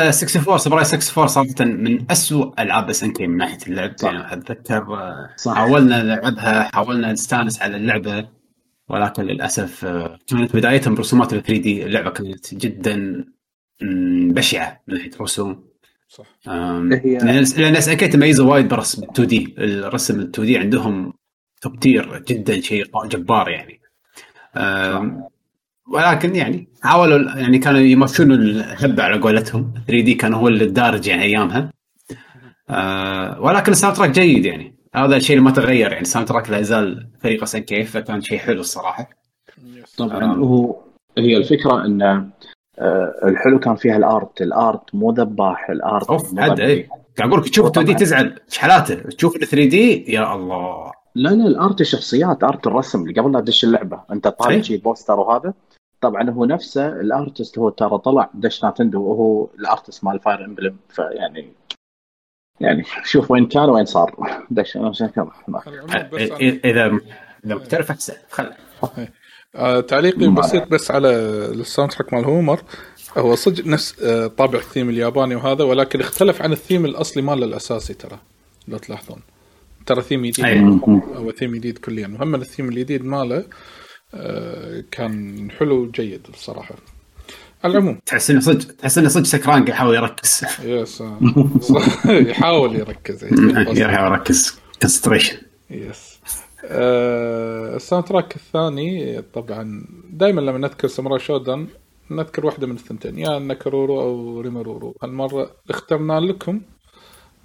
64 Samurai 64 صراحة من أسوأ ألعاب SNK من ناحية اللعب يعني أتذكر صح. حاولنا نلعبها حاولنا نستانس على اللعبة ولكن للأسف آه، كانت بدايتهم برسومات ال 3D اللعبة كانت جدا بشعة من ناحية رسوم صح. هي- لأن SNK تميزوا وايد برسم 2D. الرسم ال 2D عندهم top tier جدا شيء جبار يعني. ولكن يعني حاولوا يعني كانوا يمشون الهبه على قولتهم. 3D كان هو الدارج يعني أيامها. آه ولكن ال soundtrack جيد يعني. هذا الشيء اللي ما تغير يعني. ال soundtrack لا يزال فريق SNK فكان شيء حلو الصراحة. طبعا. آه. هو هي الفكرة إن آه، الحلو كان فيها ال art. ال art مو ذباح ال art أوف حد. اي قاعد أقول لك تشوف 2D. تزعل. شحالاته تشوف ال 3D يا الله. لا لا ال art الشخصيات art الرسم اللي قبل لا تدش اللعبة. أنت طالع إيه. شي poster وهذا. طبعا هو نفسه ال artist هو ترى طلع دش نينتندو وهو ال artist مال Fire Emblem فيعني يعني شوف وين كان وين صار. دش أنا عشان كذا إذا إذا محترف أحسن خله آه تعليقي بسيط بس على ال soundtrack مال هاومارو. هو صدق نفس آه طابع الثيم الياباني وهذا ولكن اختلف عن الثيم الأصلي ماله الأساسي ترى لو تلاحظون. ترى ثيم جديد. هو ثيم جديد كليا. وهم الثيم الجديد ماله كان حلو وجيد الصراحه على العموم. تحس إنه صدق تحس إنه صدق سكران قاعد يحاول يركز. Yes آه. يحاول يركز. يحاول يركز. Concentration Yes آه ال soundtrack الثاني طبعا دائما لما نذكر Samurai Shodown نذكر واحدة من الثنتين يا ناكورورو أو ريمورورو. هالمرة اخترنا لكم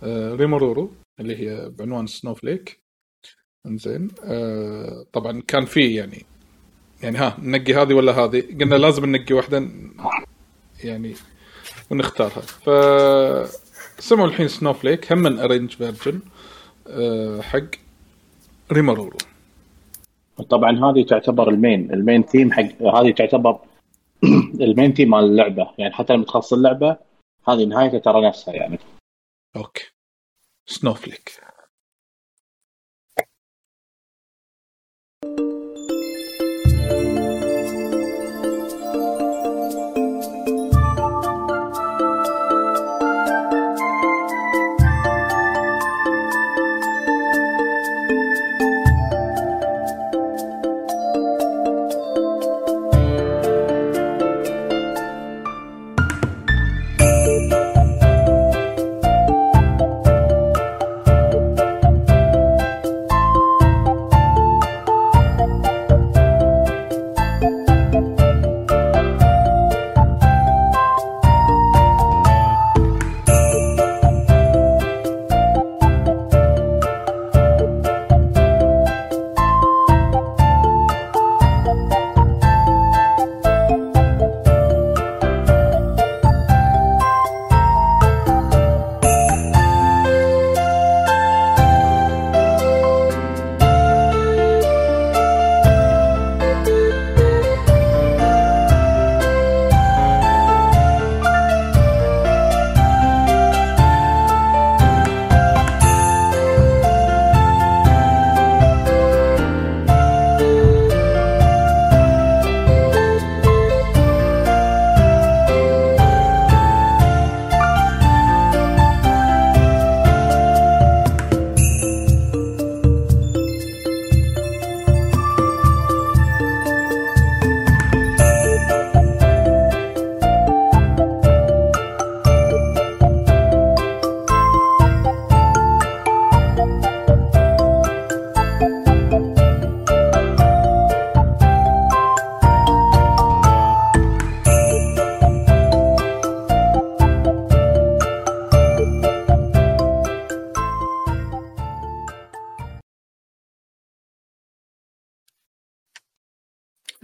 آه ريمورورو اللي هي بعنوان Snowflake إنزين. آه طبعا كان في يعني يعني ها ننقي هذه ولا هذه؟ قلنا لازم ننقي واحدة يعني ونختارها ف سمعوا الحين Snowflake هم من arrange version آه حق ريمورورو طبعا هذه تعتبر ال main ال main theme حق هذه تعتبر ال main theme مال اللعبة. يعني حتى لما تخلص اللعبة هذه نهايتها ترى نفسها يعني. أوكي. سنوفليك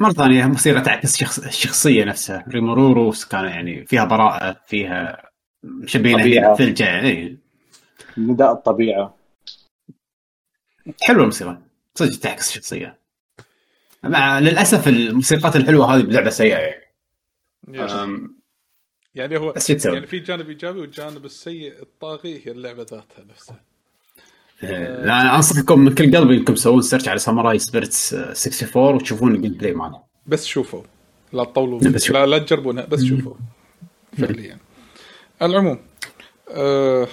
مرة ثانية الموسيقى تعكس شخص الشخصية نفسها. ريمورورو كان يعني فيها براءة فيها طبيعة. ثلجة إي. نداء الطبيعة. حلوة الموسيقى. صدق تعكس الشخصية. مع للأسف الموسيقات الحلوة هذه بلعبة سيئة يعني. يعني هو؟ يعني في جانب إيجابي والجانب السيء الطاغي هي اللعبة ذاتها نفسها. لا أنا انصحكم من كل قلبي إنكم تسوون search على Samurai Spirits 64 وتشوفون ال gameplay ماله بس شوفوا. لا تطولوا بس. لا لا تجربونها بس شوفوا. فعليا. على العموم آه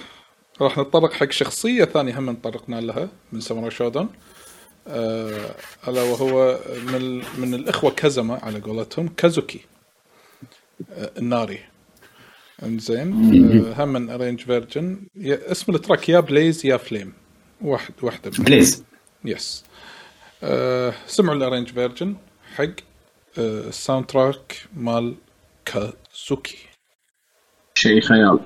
راح نتطرق حق شخصية ثانية هم تطرقنا لها من Samurai Shodown آه ألا وهو من من الإخوة كازما على قولتهم كازوكي آه الناري. إنزين آه هم من arrange version اسم ال track يا Blaze يا Flame واحد واحدة من Blaze Yes آه سمعوا ال arrange version حق آه ال soundtrack مال كازوكي. شيء خيال.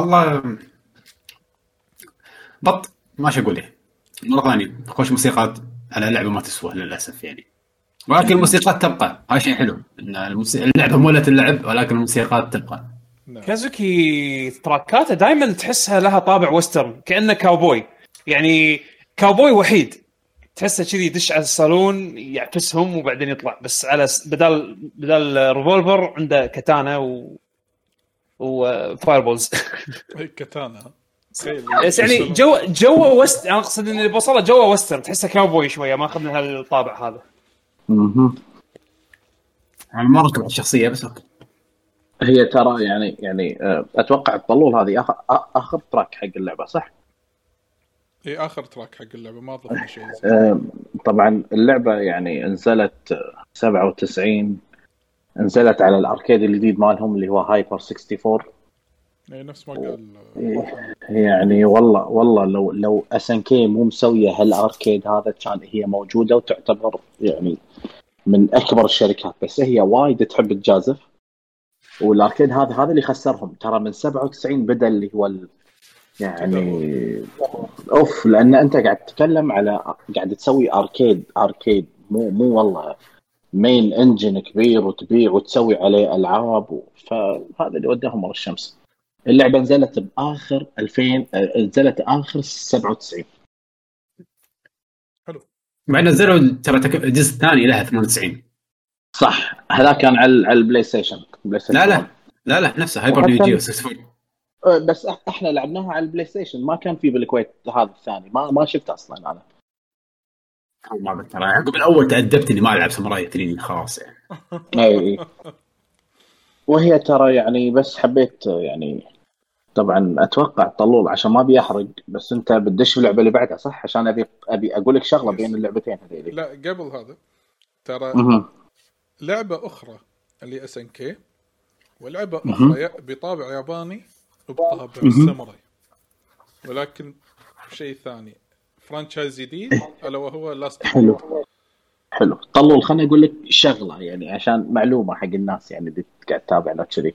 والله بط ما أقول لك. مرة ثانية خوش موسيقات على لعبة ما تسوى للأسف يعني. ولكن الموسيقات تبقى. هذا شيء حلو إن اللعبة مولت اللعب ولكن الموسيقات تبقى. كازوكي tracks ه دائما تحسها لها طابع western كأنه كاوبوي. يعني كاوبوي وحيد. تحسه كذي يدش على ال saloon يعفسهم وبعدين يطلع. بس على بدال بدال revolver عنده katana و وفاير بولز هي كاتانا بس يعني جو جو وست أنا أقصد ان اللي بوصله جو وسترن. تحسه كاوبوي شوية ما اخذنا هالطابع هذا. مهم. أنا ما ركب على الشخصية بس أوكي. هي ترى يعني يعني آه، أتوقع الطلول هذه آخر, آخر تراك حق اللعبة صح؟ اي آخر تراك حق اللعبة ما ضفنا شيء. آه، طبعا اللعبة يعني نزلت آه، 97 نزلت على ال arcade الجديد مالهم اللي هو Hyper 64 اي نفس ما قال يعني والله والله لو لو SNK مو مسوية هال arcade هذا كان هي موجودة وتعتبر يعني من أكبر الشركات بس هي وايد تحب تجازف وال arcade هذا هذا اللي خسرهم. ترى من 97 بدا اللي هو ال يعني off لأن أنت قاعد تتكلم على قاعد تسوي arcade arcade مو مو والله main engine كبير وتبيع وتسوي عليه ألعاب و- فهذا اللي وداهم ورا الشمس. اللعبة نزلت بآخر 2000 آه، نزلت آخر 97 بعد نزلوا ترى الجزء الثاني لها 98 صح. هذا كان على على ال PlayStation. PlayStation لا لا. لا لا نفسه. Hyper Neo Geo 64 آه، بس إحنا لعبناها على ال PlayStation. ما كان في بالكويت هذا الثاني. ما ما شفته أصلا أنا. ما قلت ترى عقب الأول تأدبت إني ما ألعب ساموراي تريني خلاص يعني. أي. اي وهي ترى يعني بس حبيت يعني طبعا أتوقع طلول عشان ما ابي احرق بس أنت بتدش في اللعبة اللي بعدها صح؟ عشان أبي أبي أقول لك شغلة بين اللعبتين هذيلي. لا قبل هذا ترى. لعبة أخرى اللي SNK ولعبة. أخرى بطابع ياباني وبطابع. ساموراي. ولكن شيء ثاني. franchise جديد ألا وهو Last حلو. حلو. طلول خليني أقول لك شغلة يعني عشان معلومة حق الناس يعني اللي قاعد تتابعنا كذي.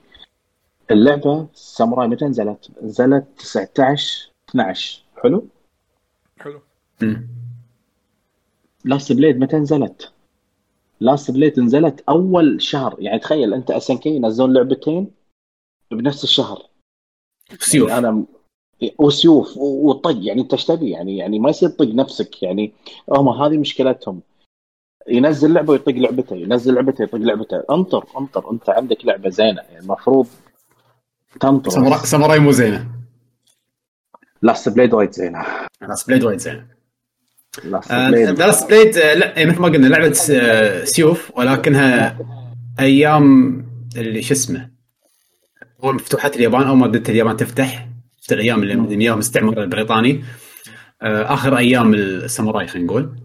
اللعبة ساموراي متى نزلت؟ نزلت 19 12 حلو؟ حلو. Last Blade متى نزلت؟ Last Blade نزلت أول شهر. يعني تخيل أنت SNK ينزلون لعبتين بنفس الشهر. يعني أنا وسيوف وطق يعني انت إيش تبي؟ يعني يعني ما يصير طق نفسك يعني هم هذه مشكلتهم. ينزل لعبة ويطق لعبته ينزل لعبته يطق لعبته. انطر انطر انت عندك لعبة زينة يعني المفروض تنطر. ساموراي ساموراي مو زينة. Last Blade وايد زينة. Last Blade وايد زينة. Last آه، Blade. Blade آه، لا مثل ما قلنا لعبة آه، سيوف ولكنها أيام اللي شو اسمه أول ما فتوحات اليابان أول ما بدأت اليابان تفتح في الأيام اللي من أيام الاستعمار البريطاني. آه، آخر أيام الساموراي خلينا نقول.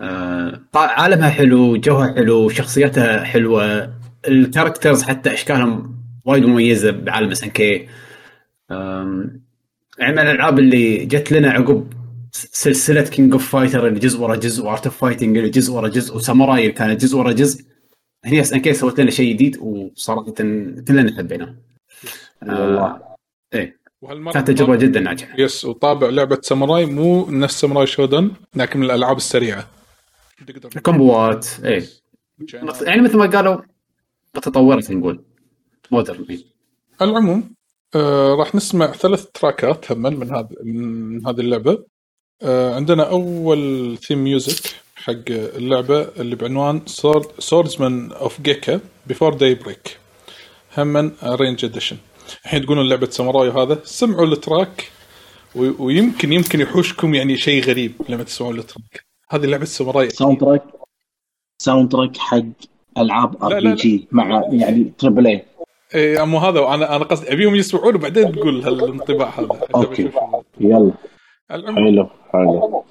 آه، عالمها حلو جوها حلو شخصياتها حلوة. ال characters حتى أشكالهم وايد مميزة بعالم SNK. يعني من الألعاب اللي جت لنا عقب سلسلة King of Fighter اللي جزء ورا جزء و Art of Fighting اللي جزء ورا جزء وساموراي اللي كانت جزء ورا جزء. هني SNK سوت لنا شيء جديد وصراحة كلنا حبيناه والله. إيه. وهالمرة كانت تجربة جدا ناجحة. yes وطابع لعبة ساموراي مو نفس Samurai Shodown لكن من الألعاب السريعة. تقدر combo ات إيه. يعني مثل ما قالوا متطوره نقول. modern إيه. العموم آه راح نسمع ثلاث track ات هم من هذا من هذه اللعبة. آه عندنا أول theme music حق اللعبة اللي بعنوان Swordsman of Gekka Before Daybreak Arrange Edition الحين تقولون لعبة ساموراي وهذا سمعوا ال track ويمكن يمكن يحوشكم يعني شيء غريب لما تسمعون ال track. هذه لعبة ساموراي. soundtrack soundtrack حق ألعاب R. PG مع يعني triple A A اما هذا أنا أنا قصدي أبيهم يسمعون وبعدين تقول هالانطباع هذا. okay. يلا. حلو حلو.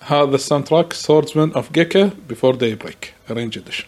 هذا ال soundtrack Swordsman of Gekka Before Daybreak Arrange Edition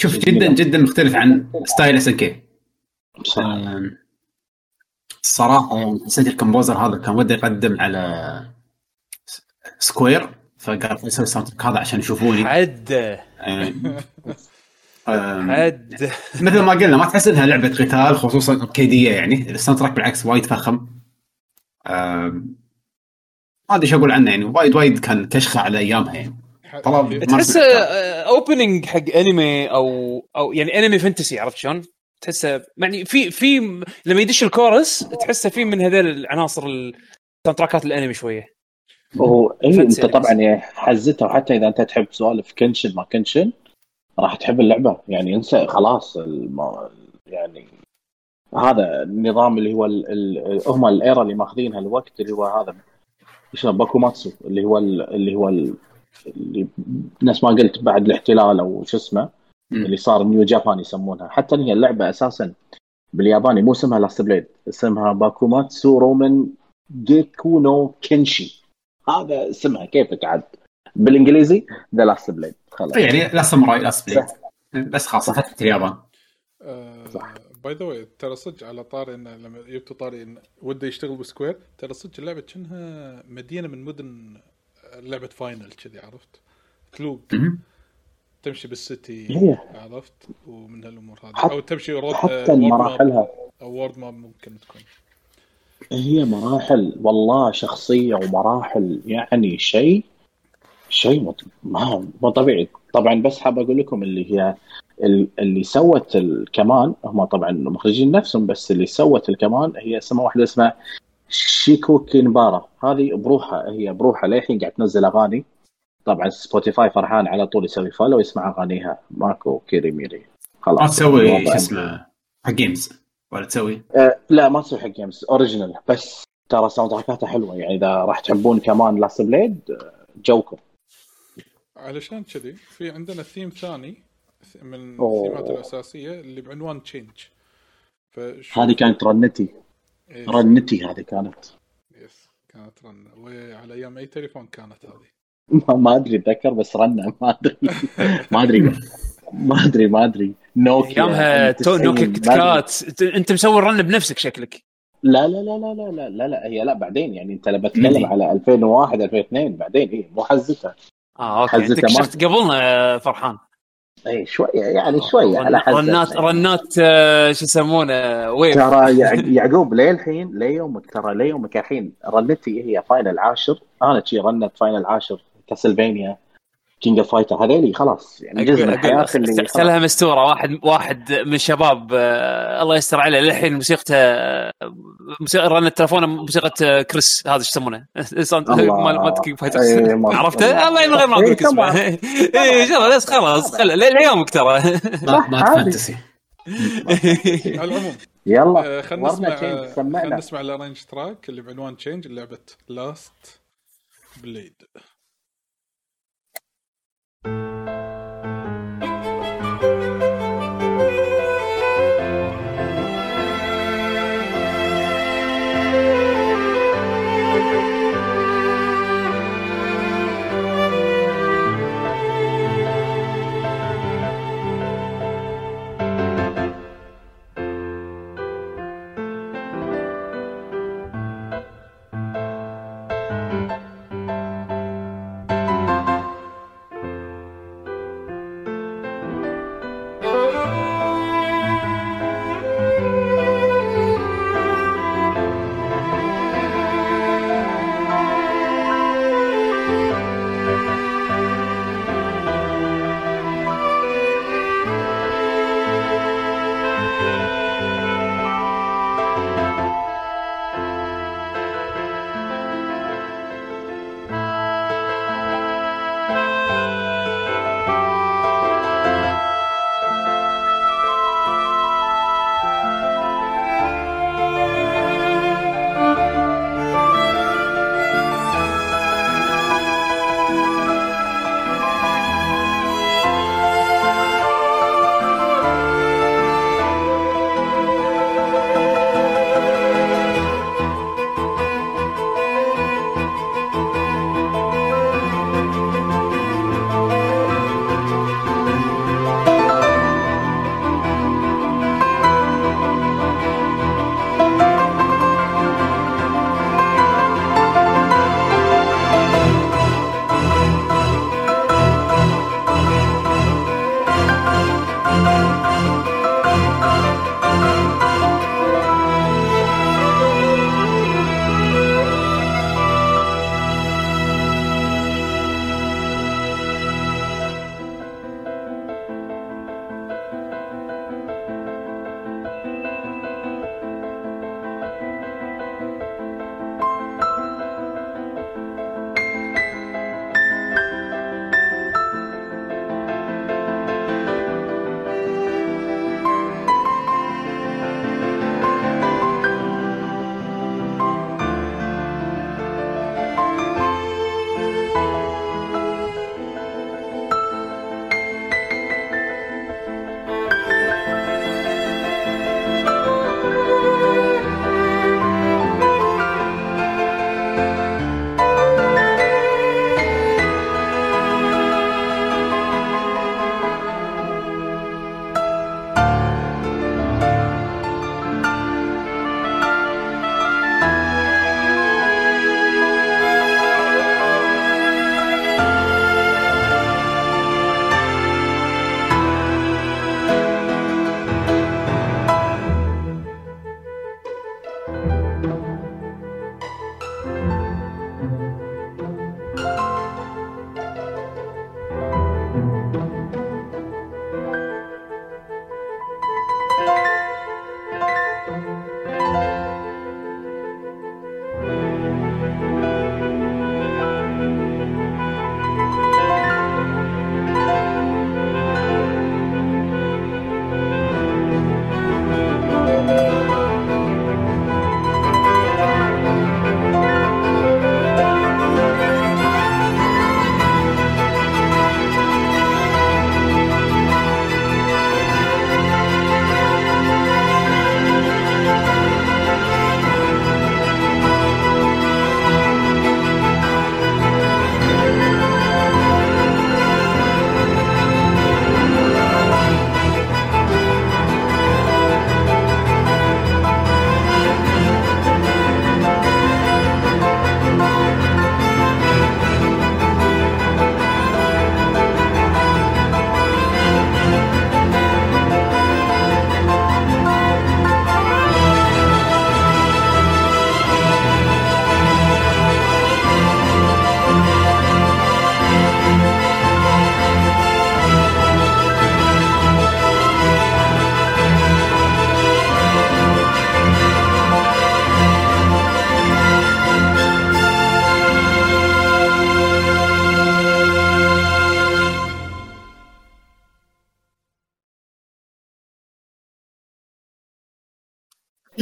شوف جدا جدا مختلف عن style SNK الصراحه يعني حسيت ال composer هذا كان وده يقدم على Square فقال يسوي ال sound هذا عشان يشوفوني. آم، حد مثل ما قلنا ما تحس إنها لعبة قتال خصوصا اركيديه يعني. ال soundtrack بالعكس وايد فخم. ما أدري إيش أقول عنه يعني. وايد وايد كان كشخة على أيامها يعني. طلب أسمع. opening حق انمي أو أو يعني انمي fantasy عرفت شلون؟ تحسه يعني في في لما يدش الكورس تحسه في من هذول العناصر ال soundtrack ات الانمي شوية هو فن أنت. طبعا يعني حزتها وحتى إذا أنت تحب سوالف Kenshin ما Kenshin راح تحب اللعبة يعني انسى خلاص الم... يعني هذا النظام اللي هو ال... ال... هم ال era اللي ماخذينها الوقت اللي هو هذا شنو باكوماتسو اللي هو ال... اللي هو ال... اللي نفس ما قلت بعد الاحتلال أو شو اسمه. اللي صار New Japan يسمونها. حتى هي اللعبة أساسا بالياباني مو اسمها Last Blade اسمها باكوماتسو رومان جيكو نو كينشي. هذا اسمها كيفك عاد؟ بالإنجليزي The Last Blade خلاص. يعني لا ساموراي لا سبليت بس خاصه فتره اليابان. by the way ترى صدق على طاري إنه لما جبتوا طاري انه وده يشتغل ب Square ترى صدق اللعبة كأنها مدينة من مدن لعبة Final كذي عرفت؟ تلوق. تمشي بال city. عرفت؟ ومن هالأمور هذه. أو تمشي road حتى مراحلها أو world map ممكن تكون. هي مراحل والله شخصية ومراحل يعني شيء شيء ما مو طبيعي. طبعا بس حاب أقول لكم اللي هي ال- اللي سوت الكمان هم طبعا مخرجين نفسهم بس اللي سوت الكمان هي اسمها واحدة اسمها شيكو كينبارا. هذه بروحها هي بروحها للحين قاعد تنزل أغاني. طبعا سبوتيفاي فرحان على طول يسوي follow ويسمع أغانيها. ماكو كيري ميري. خلاص. ما تسوي شو اسمه حق جيمز ولا تسوي؟ أه لا ما تسوي حق جيمز original بس ترى soundtrack اتها حلوة. يعني إذا راح تحبون كمان لاست بليد جوكم علشان كذي في عندنا ثيم ثاني من. الثيمات الأساسية اللي بعنوان Change هذه كانت رنتي إيه، رنتي هذه كانت. yes كانت رن وعلى أيام أي تليفون كانت هذه؟ ما, ما أدري أتذكر بس رنة. ما أدري. ما أدري. ما أدري ما أدري. نوكيا أيامها two 90 نوكيا. كات. انت مسوي الرن بنفسك شكلك. لا لا لا لا لا لا لا, هي لا بعدين يعني أنت. تتكلم على 2001 2002 بعدين اي مو حزتها. آه okay. أنت حزتها ما- كشفت قبلنا فرحان. اي شوية يعني شوية على حزتها رنات رنات آه، شو يسمونه ويف ترى يع- يعقوب للحين ليومك ترى ليومك الحين رنتي هي فاينل عاشر. أنا شي رنت فاينل عاشر كاسلفينيا. كينج اوف فايتر هذيلي خلاص. يعني جزء من حياتي اللي خلاص. سلها مستورة. واحد واحد من الشباب آه، الله يستر عليه. للحين موسيقته آه، موسيقى رن تلفونه موسيقى آه، كريس. هذا إيش يسمونه؟ مال كينج ما- عرفته؟ الله من غير ما أقول إيه، لك اسمه. اي خلاص. خل ليومك ترى. ما. Fantasy على العموم يلا. خلينا ورنا نسمع خلينا سمعنا. نسمع ال arrange track اللي بعنوان Change لعبه لاست بليد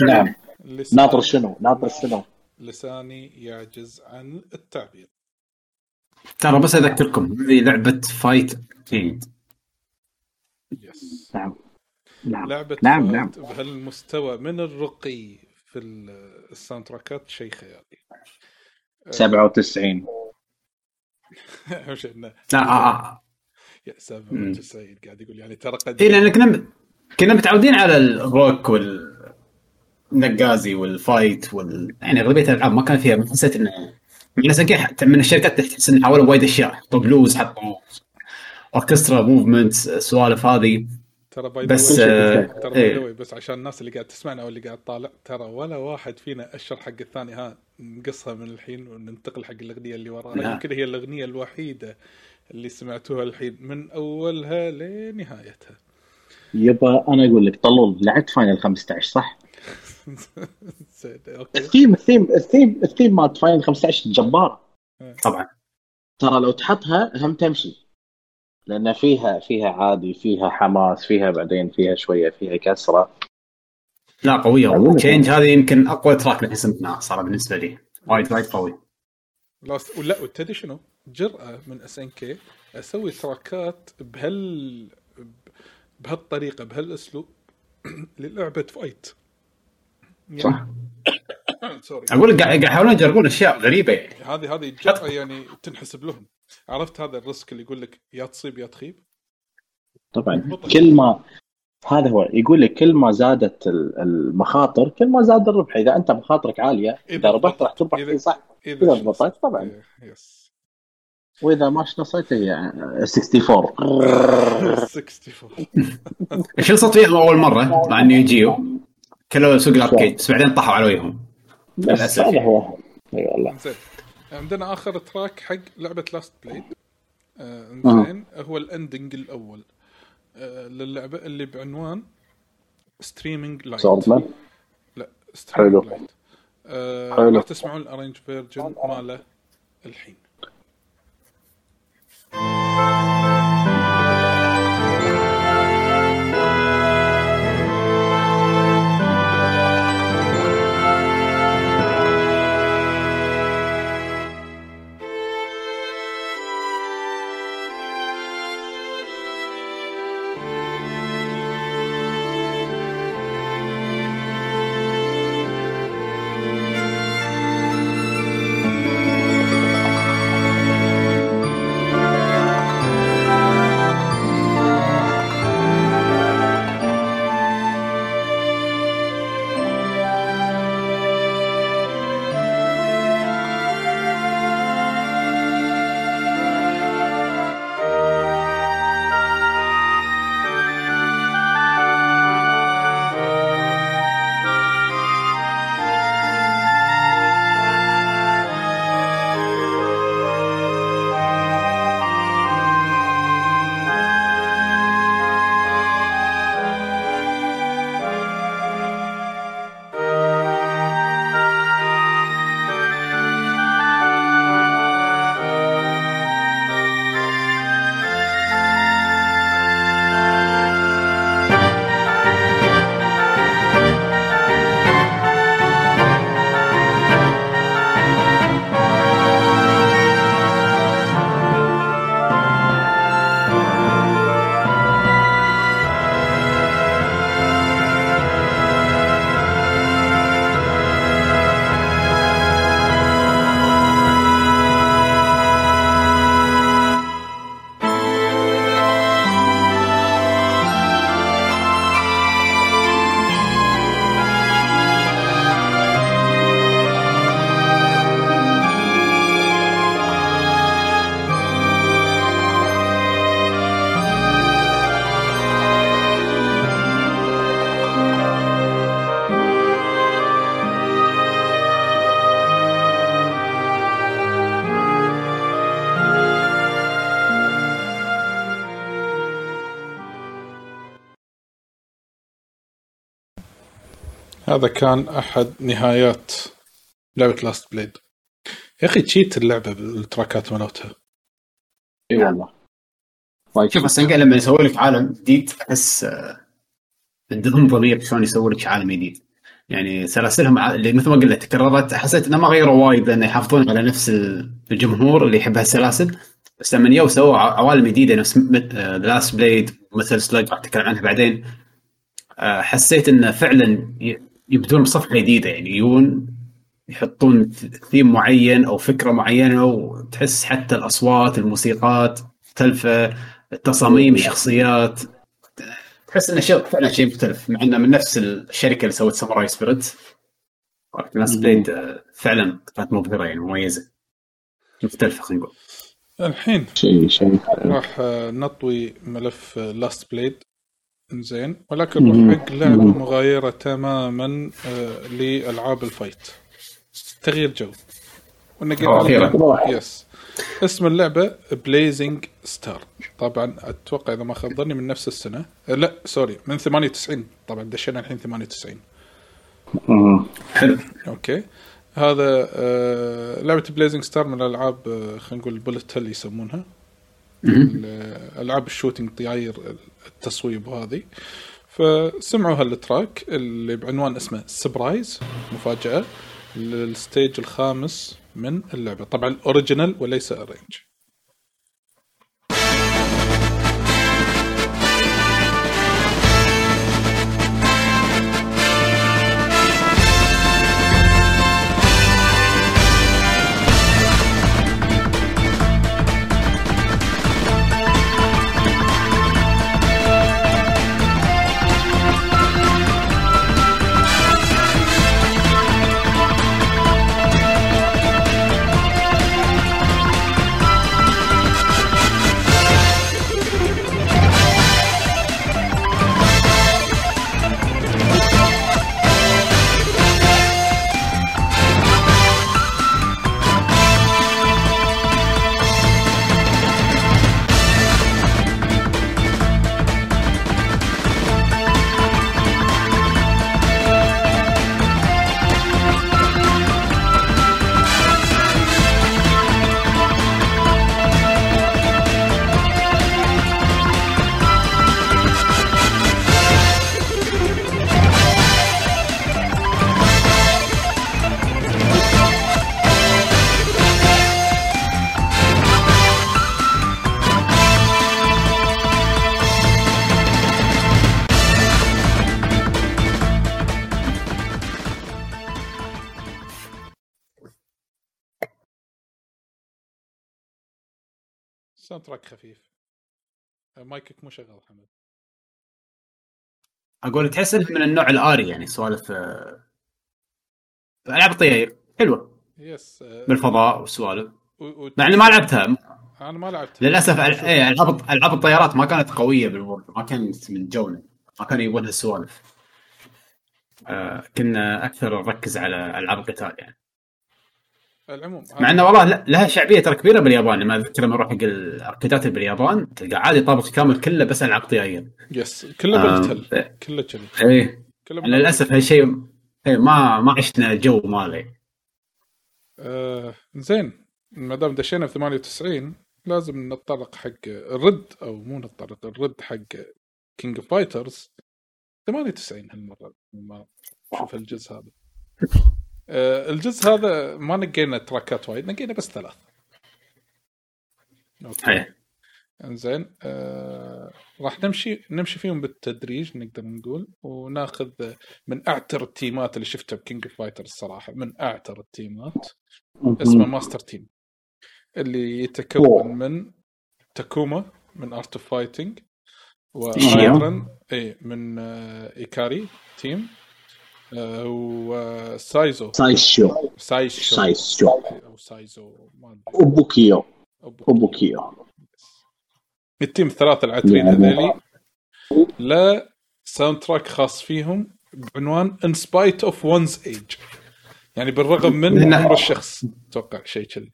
نعم. لساني- ناطر شنو؟ ناطر شنو؟ لساني يعجز عن التعبير. ترى بس أذكركم هذه لعبة fight كينج yes نعم. نعم. لعبة نعم، نعم. بهالمستوى من الرقي في ال- ال soundtrack ات شيء خيالي 97 أهم شيء انه لا آه آه. يا 97 قاعد يقول يعني ترى قد اي لأن كنا كنا متعودين على الروك والنقازي وال fight وال يعني أغلبية الألعاب ما كان فيها ما حسيت إنه يعني من الشركات تحس إنه حاولوا وايد أشياء حطوا بلوز حطوا أوركسترا movement السوالف هذه ترى باي بس آه... ترى باي إيه. بس عشان الناس اللي قاعد تسمعنا أو اللي قاعد تطالع ترى ولا واحد فينا أشر حق الثاني ها نقصها من الحين وننتقل حق الأغنية اللي وراها لا. يمكن هي الأغنية الوحيدة اللي سمعتوها الحين من أولها لنهايتها يبا أنا أقول لك طلول لعبت Final 15 صح؟ الثيم الثيم الثيم الثيم مالت Final 15 جبار. طبعا. ترى لو تحطها هم تمشي. لأن فيها فيها عادي فيها حماس فيها بعدين فيها شوية فيها كسرة. لا قوية. Change هذه يمكن أقوى track اللي سمعناه صار بالنسبة لي. وايد وايد قوي. لاست ولا وتدري شنو؟ جرأة من SNK أسوي track ات بهال بهالطريقة بهالأسلوب. للعبة fight صح. sorry أقول لك قاعد يحاولون يجربون أشياء غريبة. يعني هذه هذه يعني تنحسب لهم. عرفت هذا ال risk اللي يقول لك يا تصيب يا تخيب؟ طبعا. كل ما هذا هو يقول لك كل ما زادت ال- المخاطر كل ما زاد الربح. إذا أنت مخاطرك عالية إذا ربحت راح تربح. فيه صح. شو- ضبطت طبعاً. يس وإذا ما شنصيت هي 64 64 إيش الصوت فيهم أول مرة مع انه يجيو كلوا سوق الاركيد بس بعدين طاحوا على وجههم بس للأسف. هذا. هو. أي والله. زين. عندنا آخر تراك حق لعبة لاست بليد آه آه. زين هو الاندنج الأول. آه للعبة اللي بعنوان ستريمينج لايت سوردمان لا حلو. Streaming Light آه حلو. راح تسمعون ال arrange version ماله الحين. هذا كان أحد نهايات لعبة لاست بليد يا أخي cheat اللعبة بال track ات مالتها. اي والله. شوف بس لما يسوي لك عالم جديد تحس آه، عندهم ضمير شلون يسوي لك عالم جديد. يعني سلاسلهم اللي مثل ما قلت تكررت. حسيت إنه ما غيروا وايد لأنه يحافظون على نفس ال- الجمهور اللي يحب هالسلاسل. بس لما يو سووا عوالم جديدة نفس ذا لاست بليد مثل سلاج راح أتكلم عنها بعدين آه، حسيت إنه فعلا يبدون بصفحة جديدة يعني يجون يحطون ثيم معين أو فكرة معينة وتحس حتى الأصوات الموسيقات تلفه التصاميم الشخصيات تحس انه شيء فعلا شيء مختلف مع إنه من نفس الشركة اللي سوت ساموراي سبيريت لاست بليد فعلا كانت مبهرة يعني مميزة. مختلفة خلينا نقول. الحين شيء شيء. راح نطوي ملف لاست بليد زين ولكن مهم. نروح حق لعبه مغايرة تماما آه، لألعاب ال fight. تغيير جو. ونقل yes اسم اللعبة Blazing Star طبعا أتوقع إذا ما خاب ظني من نفس السنة. آه، لا سوري من 98 طبعا دشينا الحين 98 مم. حلو. okay. هذا آه لعبة Blazing Star من الألعاب آه خلينا نقول bullet hell يسمونها. العاب ال shooting طياير التصويب وهذه فسمعوا هال track اللي بعنوان اسمه Surprise مفاجأة لل stage الخامس من اللعبة. طبعا original وليس arrange track خفيف. آه، مايكك مو شغال حمد. أقول تحس إنك من النوع الآري يعني سوالف آه، ألعاب الطياير حلوة. yes آه، بالفضاء والسوالف. و- مع إني ما لعبتها. أنا ما لعبت للأسف إيه، ألعاب ألعاب الطيارات ما كانت قوية بالورد ما كانت من جونا ما كانوا يبون هالسوالف آه كنا أكثر نركز على ألعاب القتال يعني. العموم مع إنه والله لها شعبية ترى كبيرة باليابان لما اذكر لما أروح حق ال arcade ات باليابان تلقى عادي طابق كامل كله بس العاب طياير yes كله آه، bullet hell إيه. كله كذي إيه للأسف هالشيء ما ما عشنا الجو ماله آه زين. ما دام دشينا في 98 لازم نتطرق حق الرد أو مو نتطرق الرد حق King of Fighters 98 هالمرة ما شوف الجزء هذا. الجزء هذا ما نقينا track ات وايد نقينا بس ثلاث okay. إنزين آه راح نمشي نمشي فيهم بالتدريج نقدر نقول وناخذ من أعتر ال team ات اللي شفتها ب King of Fighters الصراحه من أعتر ال team ات اسمه Master Team اللي يتكون من تاكوما من Art of Fighting وهايدرن اي من آه، ايكاري team آه، وسايزو. سايشو سايشو سايشو أو سايزو ما أدري. أوبوكيو. أوبو. أوبوكيو. ال team الثلاثه العترين يعني- هذيلي له soundtrack خاص فيهم بعنوان In Spite of One's Age يعني بالرغم من لأن- عمر الشخص. أتوقع شيء كذي.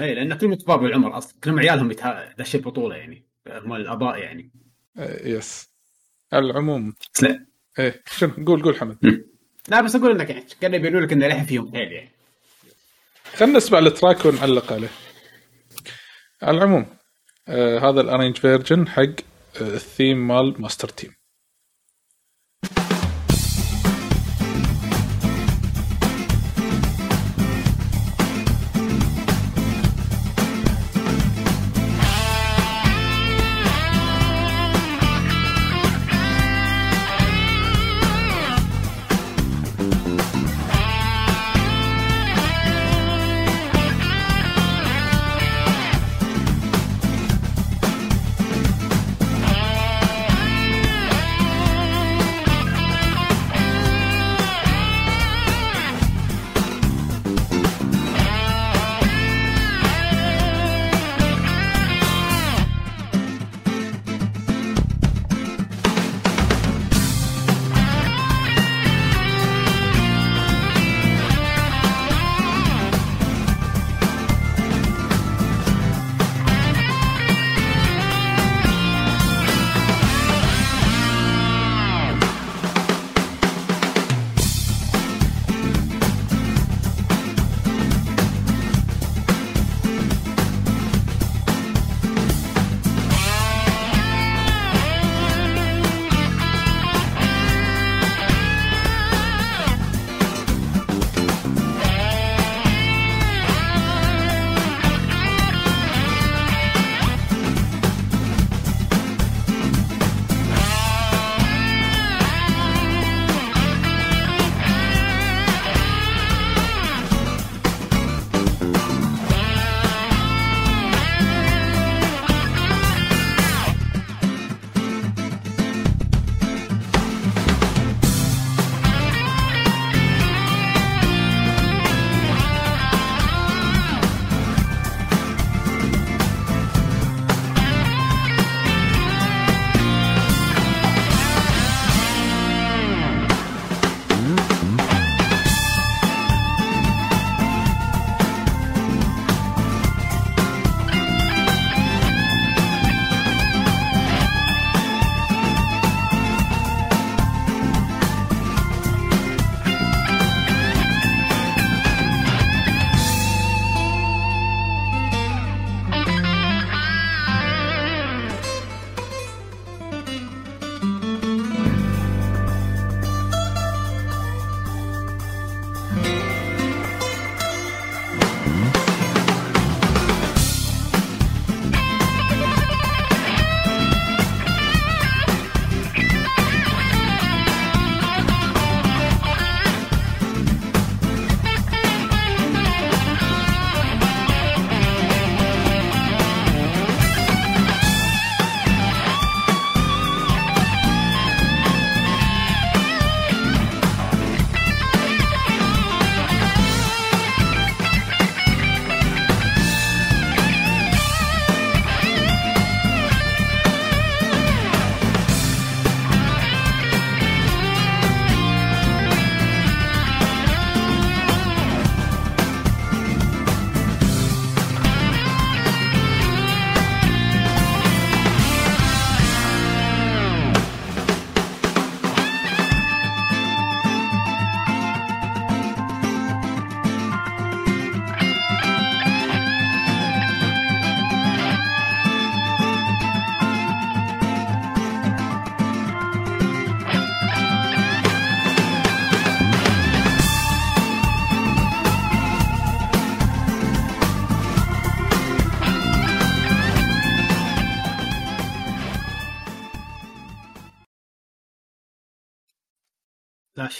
اي لأن كلهم كبار بالعمر أصلا كلهم عيالهم يتها... دش البطوله يعني. هم الأباء يعني. آه، yes على العموم. لا. إيه. شنو قول قول حمد. لا بس أقول انك يعني كانوا يبينوا لك إنه للحين فيهم. حيل يعني. خلينا نسمع ال track ونعلق عليه. على العموم آه هذا ال arrange version حق آه الثيم مال Master Team.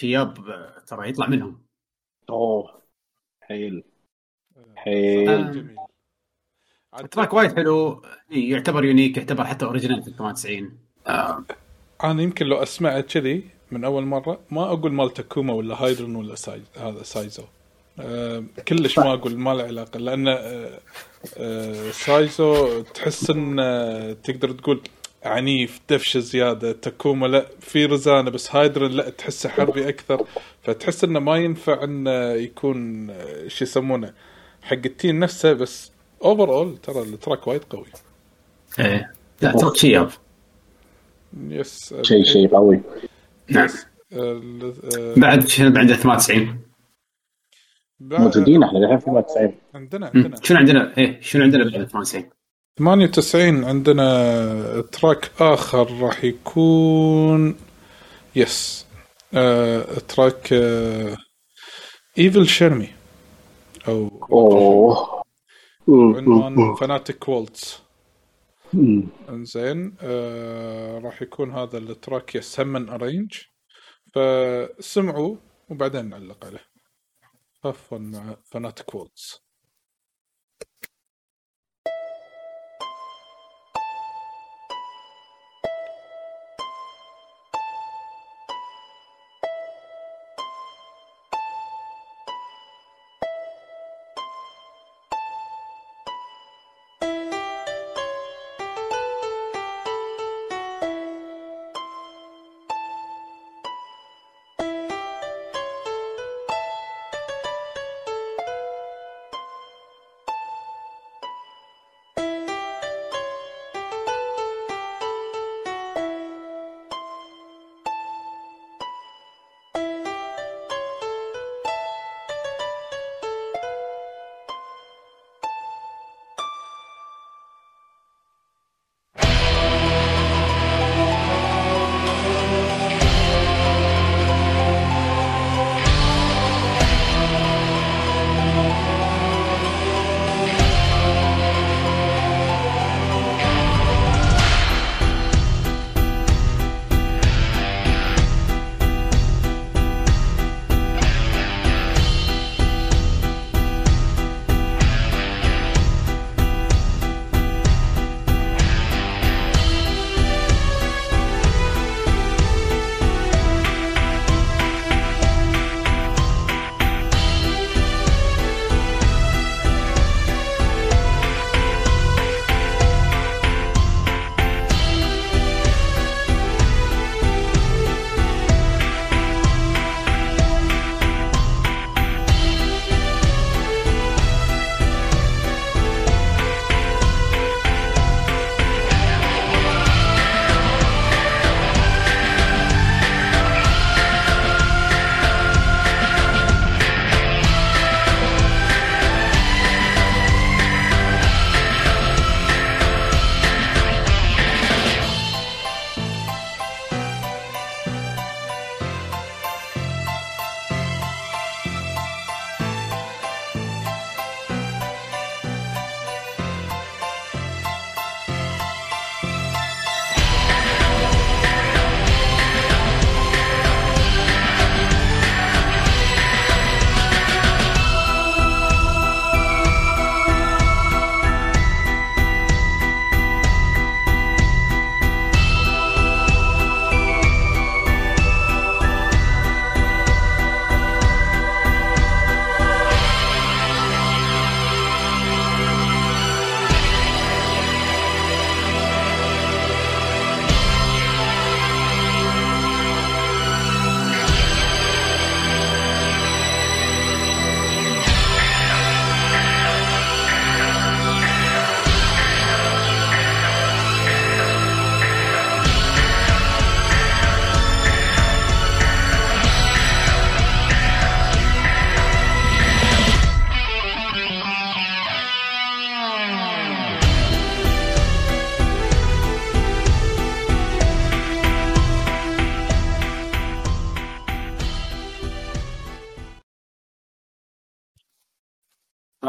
آه، ترى يطلع منهم. أوه حيل. حيل. جميل. ال track وايد حلو. يعتبر unique يعتبر حتى original في 98 آه، أنا يمكن لو أسمعه كذي من أول مرة ما أقول مال تاكوما ولا هايدرن ولا ساي... هذا سايزو. أه كلش ما أقول ما له علاقة لأن أه أه سايزو تحس انه تقدر تقول عنيف دفشه زيادة تاكوما لا في رزانة بس هايدرن لا تحسه حربي أكثر. فتحس إنه ما ينفع إنه يكون آه، شو يسمونه حق ال team نفسه بس overall ترى ال track وايد قوي. إيه. لا track شياب yes. شيء شيء قوي. نعم. ال- آه، بعد شنو بعد 98 بعد- موجودين إحنا الحين في 90 عندنا. عندنا. شنو عندنا؟ إيه شنو عندنا بعد 98 98 عندنا track آخر راح يكون yes آه track آه evil شيرمي أو أوه. عنوان Fanatic Waltz مم. إنزين آه راح يكون هذا ال track yes همن arrange فسمعوا وبعدين نعلق عليه. have fun مع Fanatic Waltz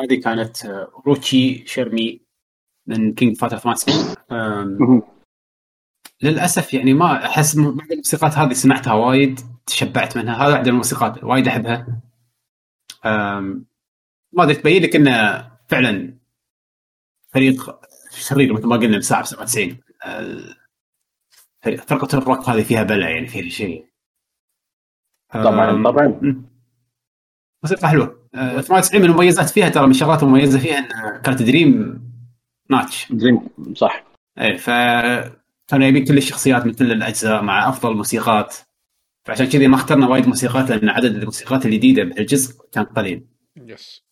هذه كانت آه، أوروتشي شيرمي من King of Fighters 98 آم، مهم. للأسف يعني ما أحس بعض الموسيقات هذه سمعتها وايد تشبعت منها. هذا واحدة من الموسيقات وايد أحبها. ما أدري تبين لك إنه فعلا فريق شرير مثل ما قلنا بساعه 97 ال- فريق- فرقة الروك هذه فيها بلا يعني فيها شيء. طبعا طبعا. موسيقى حلوة. 98 من المميزات فيها ترى من الشغلات المميزه فيها إن كانت dream match. dream صح. إيه ف كانوا يبين كل الشخصيات من كل الأجزاء مع أفضل الموسيقات فعشان كذي ما اخترنا وايد موسيقات لأن عدد الموسيقات الجديدة بهالجزء كان قليل. yes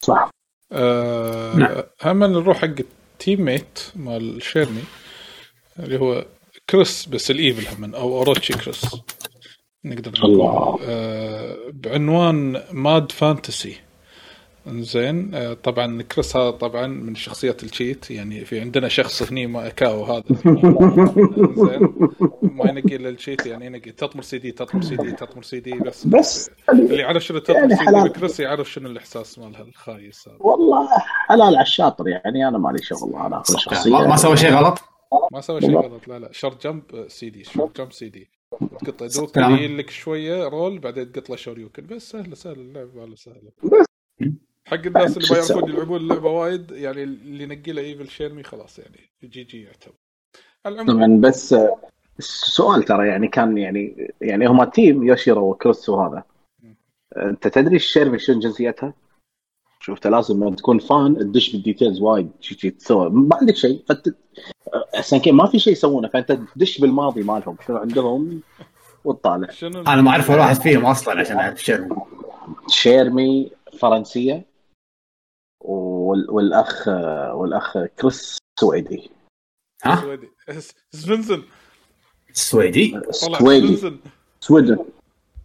صح. آه نعم. هم نروح حق ال teammate مال شيرمي اللي هو كريس بس ال evil هم أو أوروتشي كريس. نقدر نقول الله. آه بعنوان Mad Fantasy زين طبعا كريس هذا طبعا من شخصيات ال cheat يعني في عندنا شخص هني ما كاو هذا. زين ما ينقي إلا ال cheat يعني ينقي تطمر سي دي تطمر سي دي تطمر سي دي بس بس اللي يعرف شنو تطمر يعني سي دي. بكريس يعرف شنو الإحساس مالها الخايس هذا. والله حلال على الشاطر. يعني أنا مالي شغل أنا اخذ شخصية. ما, ما سوى شيء غلط؟ ما سوى شيء غلط. لا لا short jump CD short jump CD. تقط دوك لك شوية roll بعدين تقط له شوريوكن. بس سهلة سهلة اللعبة والله سهلة. حق الناس اللي ما يعرفون؟ يلعبون اللعبة وايد يعني اللي ينقي له evil شيرمي خلاص يعني GG يعتبر. طبعا بس السؤال ترى يعني كان يعني يعني هما team يوشيرو وكريس وهذا أنت تدري الشيرمي شنو جنسيتها؟ شفت لازم لما تكون fan تدش بال details وايد تسوي. ما عندك شيء. فت أحسن كيف ما في شيء يسوونه. فأنت تدش بالماضي مالهم. شنو عندهم؟ وتطالع. شنو أنا ما أعرف ولا واحد فيهم أصلا عشان أعرف شنو. شيرمي فرنسية وال- والأخ والأخ كريس سويدي. ها؟ سويدي. سفنسن. سويدي؟ سفنسن. سويدن.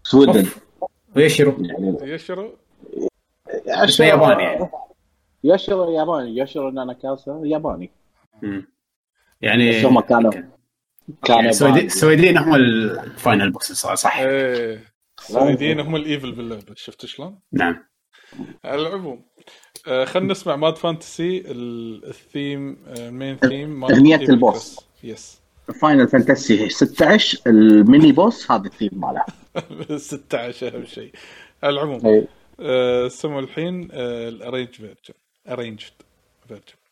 سويدن. أوف. ويشيرو يعني يشرو. اسمه ياباني يعني يشرو ياباني يشرو ناناكاسا ياباني. يعني بس هم كانوا كانوا يعني ياباني. السويديين هم الفاينل بوكس صح؟ إيه السويديين هم الايفل باللعبه شفت شلون؟ نعم على العموم آه خلينا نسمع ماد فانتسي ال- الثيم المين ثيم إيفل البوس. يس Final Fantasy 16 ال mini boss هذا الثيم ماله 16 أهم شيء على العموم إيه. سموا الحين آه ال arrange version arranged version.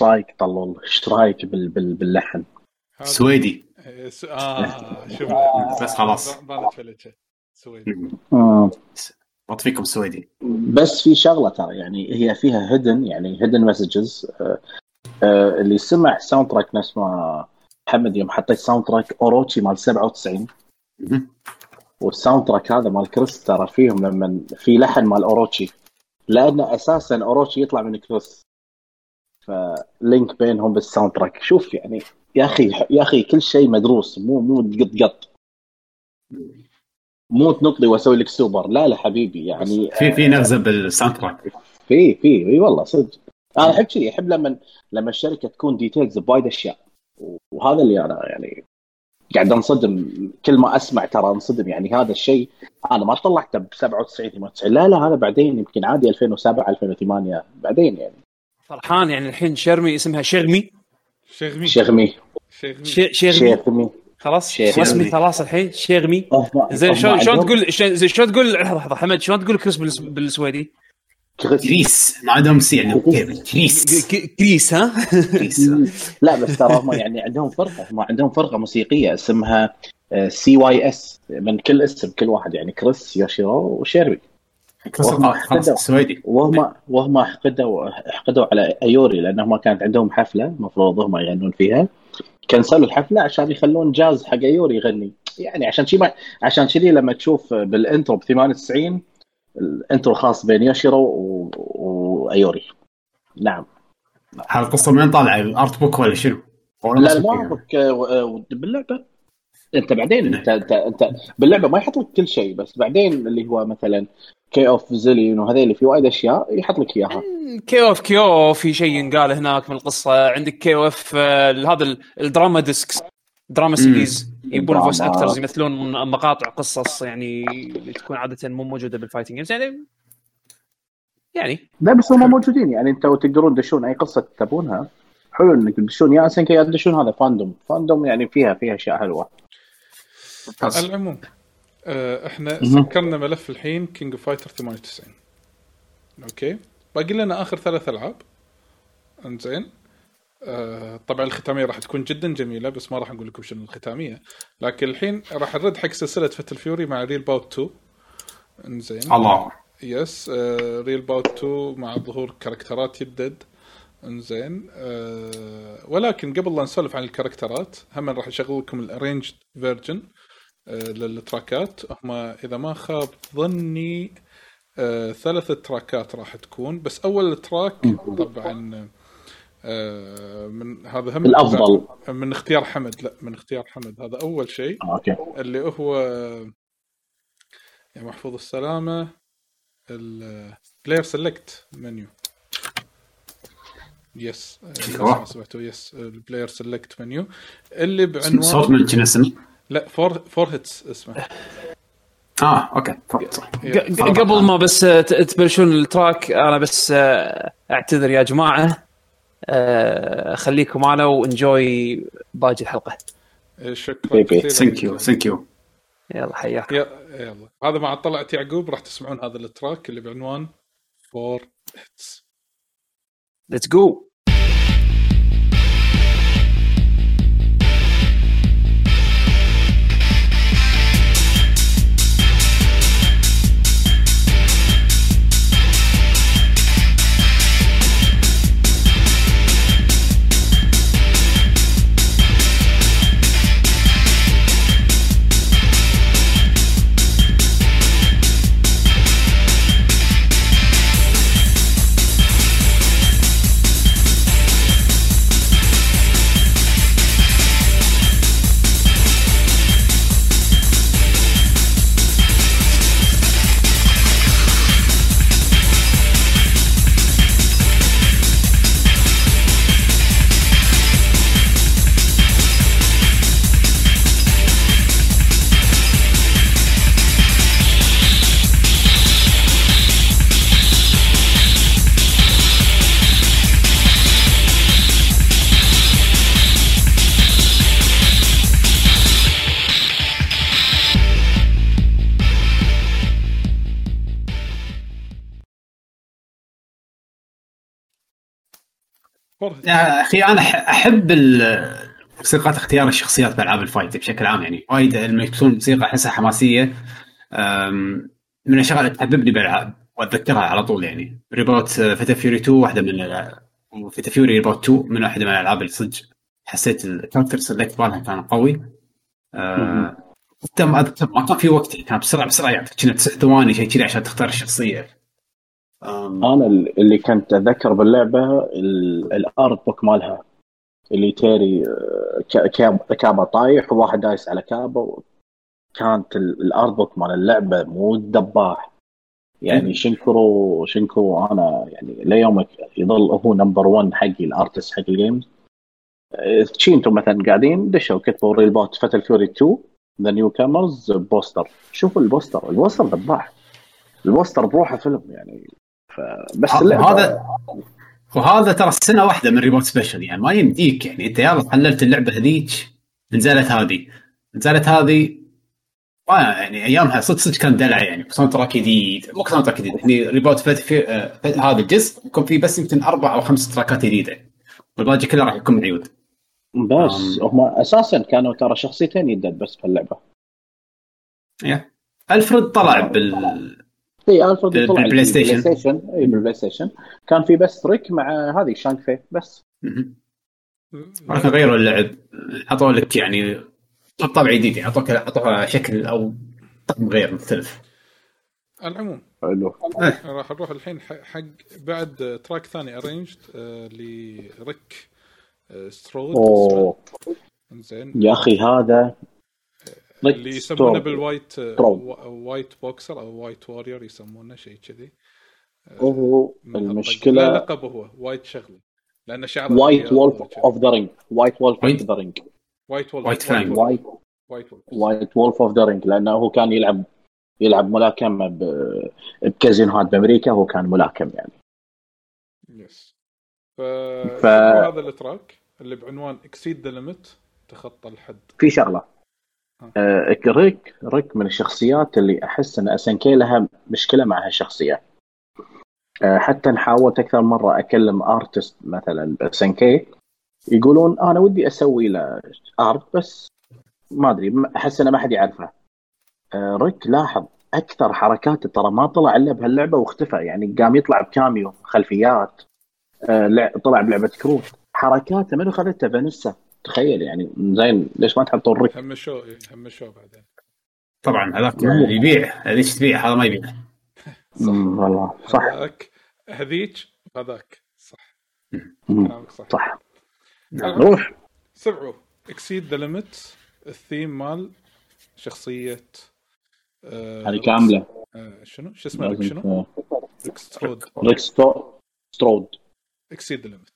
إيش رايك طلول؟ إيش رايك بال... بال... باللحن؟ سويدي. إيه، س- آه شوف بس خلاص. سويدي. بط فيكم سويدي. بس في شغلة ترى يعني هي فيها hidden يعني hidden messages اللي سمع soundtrack نفس ما محمد يوم حطيت soundtrack أوروتشي مال 97 مهم. وال soundtrack هذا مال كريس ترى فيهم لما في لحن مال أوروتشي. لأن أساسا أوروتشي يطلع من كريس. ف link بينهم بال soundtrack شوف يعني يا أخي يا أخي كل شيء مدروس مو مو قط قط. مو تنط لي وأسوي لك سوبر. لا لا حبيبي يعني في في نغزة بال soundtrack في في إي والله صدق. أنا أحب كذي أحب لما لما الشركة تكون details بوايد أشياء. وهذا اللي أنا يعني قاعد أنصدم. كل ما أسمع ترى أنصدم يعني هذا الشيء أنا ما طلعته ب 97 98 لا لا هذا بعدين يمكن عادي 2007 2008 بعدين يعني. فرحان يعني الحين شرمي اسمها شغمي شيغمي. شغمي شيغمي. ش- شغمي شيخمي خلاص؟ شيغمي. رسمي خلاص الحين شغمي هم- زين هم شلون شلون عندهم تقول شلون زين شلون تقول لحظة لحظة حمد شلون تقول كريس بالس- بالسويدي؟ كريس. ما عندهم سي عندهم كريس. كريس ها؟ كريس. لا بس ترى هم يعني عندهم فرقة هم عندهم فرقة موسيقية اسمها C Y S من كل اسم كل واحد يعني كريس يوشيرو وشيربي كريس والله خلاص حلو. سويدي. وهم وهم حقدوا حقدوا على ايوري لأنهم كانت عندهم حفلة المفروض هم يغنون فيها. كنسلوا الحفلة عشان يخلون جاز حق ايوري يغني. يعني عشان شي ما عشان كذي لما تشوف بال intro ب 98 ال intro خاص بين يوشيرو و... وايوري. نعم. هذه القصة من طالعة؟ ال art book ولا شنو؟ لا؟ اعرفك آه، باللعبة. انت بعدين انت انت انت باللعبة ما يحط لك كل شيء بس بعدين اللي هو مثلا KOF Zillion وهذيل في وايد أشياء يحط لك إياها. KOF KOF في شيء ينقال هناك من القصة. عندك KOF هذا ال- ال drama discs drama series. يبون. Voice actors يمثلون مقاطع قصص يعني اللي تكون عادة مو موجودة بال fighting games يعني يعني. لا بس هم موجودين. يعني أنتوا تقدرون تدشون أي قصة تبونها حلو إنك تدشون. يا SNK يا تدشون هذا fandom fandom يعني فيها فيها أشياء حلوة. ممتاز. العموم آه، إحنا. سكرنا ملف الحين King of Fighters 98 okay؟ باقي لنا آخر ثلاث ألعاب. إنزين. آه، طبعا الختامية راح تكون جدا جميلة بس ما راح نقول لكم شنو الختامية. لكن الحين راح نرد حق سلسلة Fatal Fury مع Real Bout 2 إنزين. الله. Yes آه، Real Bout 2 مع ظهور كاركترات يدد إنزين. آه ولكن قبل لا نسولف عن الكاركترات هم راح اشغل لكم ال arrange version للتراكات. هم إذا ما خاب ظني آه ثلاث تراكات راح تكون. بس أول track طبعا آه من هذا هم الأفضل. من اختيار حمد. لا من اختيار حمد. هذا أول شيء. آه، okay. اللي هو يا محفوظ السلامة البلاير سيلكت منيو يس. سمعتوا يس البلاير سيلكت منيو اللي صوت بعنوان من كنا اسم لا فور فور هيتس اسمه. آه أوكي صح. قبل ما بس ت- تبلشون التراك أنا بس آه، أعتذر يا جماعة. آه، خليكم معنا وإنجوي باقي الحلقة. شكرا baby. كثير thank you thank you يلا حياك يا- يلا. هذا مع طلعت يعقوب راح تسمعون هذا ال track اللي بعنوان four hits let's go أخي أنا أحب موسيقى اختيار الشخصيات بألعاب ال fight بشكل عام يعني وايد لما يكون موسيقى أحسها حماسية من الأشياء اللي تحببني بالالعاب وأتذكرها على طول يعني. Real Bout Fatal Fury 2 واحدة من و Fatal Fury Real Bout 2 من واحدة من الألعاب اللي صدق حسيت ال character select مالها كان قوي. أه، تم أذكر ما كان في وقت كان بسرعة بسرعة يعطيك كنا تسع ثواني شيء كذي عشان تختار الشخصية. أنا اللي كنت أتذكر باللعبة ال- الارت بوك مالها اللي تيري آه، كابا طايح وواحد دايس على كابا كانت ال- الارت بوك مال اللعبة مو الدباح. يعني مم. شنكرو شنكرو أنا يعني ليومك يظل هو نمبر 1 حقي الأرتست حق الجيمز آه، شي أنتم مثلا قاعدين دشوا كتبوا ريل بوت فتل فيوري 2 ذا نيو كامرز بوستر. شوفوا البوستر. البوستر ذباح. البوستر بروحه فيلم يعني. فبس هذا وهذا ترى سنة واحدة من Real Bout Special يعني ما يمديك يعني. انت يلا حللت اللعبة هذيك نزلت هذه. نزلت هذه يعني أيامها صدق صدق كان دلع يعني. soundtrack جديد مو soundtrack جديد يعني ريبوت فت في هذا الجزء يكون فيه بس يمكن أربع أو خمس تراكات جديدة. والباقي كله راح يكون عيود بس. هم أساسا كانوا ترى شخصيتين يدد بس في اللعبة. يا. ألفريد طلع بال اي الفرد بال- طلع بالبلاي ستيشن. بالبلاي ستيشن اي بالبلاي ستيشن كان في بس تريك مع هذه شانك في بس. ولكن غيروا اللعب. حطوا لك يعني طبع جديد يعني اعطوك أعطوها شكل أو طقم غير مختلف. على العموم حلو راح نروح الحين حق بعد track ثاني arranged ل Rick آه، Strowd. أوه. زين يا أخي هذا اللي يسمونه. بالوايت آه، وايت بوكسر أو وايت وورير يسمونه شيء كذي. هو من هالطق. لا المشكلة لقبه هو white شغلة. لأن شعره وايت وولف. اوف ذا رينج وايت وولف اوف وايت؟ ذا رينج وايت وولف وايت فانج. وايت وايت وولف اوف ذا رينج لأنه هو كان يلعب يلعب ملاكمه ب- بكازينوهات بأمريكا هو كان ملاكم يعني. yes ف... ف- هذا ال track اللي بعنوان exceed the limit تخطى الحد. في شغلة. آه، Rick Rick من الشخصيات اللي أحس إن الناس لها مشكلة مع هالشخصية. آه، حتى حاولت أكثر مرة أكلم artists مثلا اس يقولون أنا ودي أسوي له art بس ما أدري أحس إنه ما حد يعرفه. آه، Rick لاحظ أكثر حركاته ترى ما طلع إلا بهاللعبة واختفى يعني قام يطلع ب cameo خلفيات. لع- طلع بلعبة كروت. حركاته منو خذتها Vanessa. تخيل يعني زين ليش ما تحطون Rick؟ هم شو هم شو بعدين؟ طبعا هذاك يبيع هذيك تبيع هذا ما يبيع. والله صح. هذاك هذيك هذاك. صح. كلامك صح صح. العموم، نروح. سمعوا exceed the limit ال theme مال شخصية آه هذه كاملة. آه شنو؟ شو اسمه شنو؟ ت- Rick Strowd. Rick ستو- Strowd. exceed the limit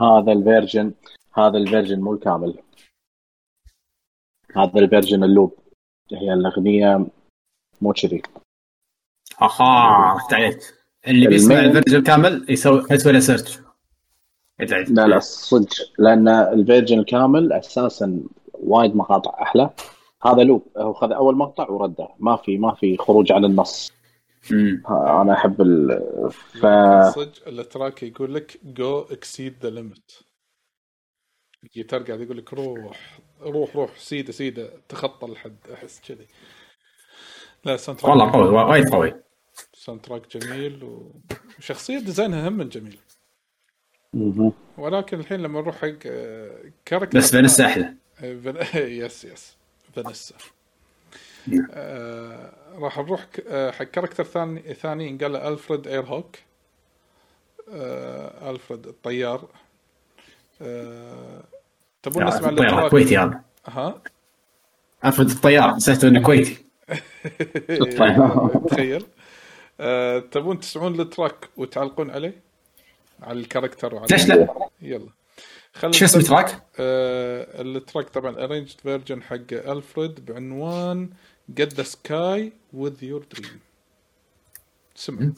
هذا ال version هذا ال version مو الكامل. هذا ال version ال loop. هي الأغنية مو كذي. أها عرفت عليك اللي بيسمع ال version الكامل يسوي يسوي له search لا لا صدق. لأن ال version الكامل أساسا وايد مقاطع أحلى. هذا loop. هو خذ أول مقطع ورده. ما في ما في خروج عن النص. أنا أحب ال ف صدق ال track يقول لك go exceed the limit الجيتار قاعد يقول لك روح روح روح سيدة سيدة تخطى الحد أحس كذي. لا soundtrack والله قوي وايد قوي. soundtrack جميل وشخصيه design ها هم جميل مهم. ولكن الحين لما نروح حق آه، character بس Vanessa أحلى. آه،. yes yes Vanessa. آه راح نروح آه، حق character ثاني ثاني ينقال له Alfred Airhawk آه ألفريد الطيار. آه تبون نسمع ال track؟ كويتي هذا؟ ها؟ افرض الطيار نسيت إنه كويتي. تخيل. آه تبون تسمعون ال track وتعلقون عليه؟ على ال character وعلى ليش لا؟ يلا. خلينا شو اسم ال track؟ آه ال track طبعا arranged version حق ألفريد بعنوان Get the sky with your dream سمع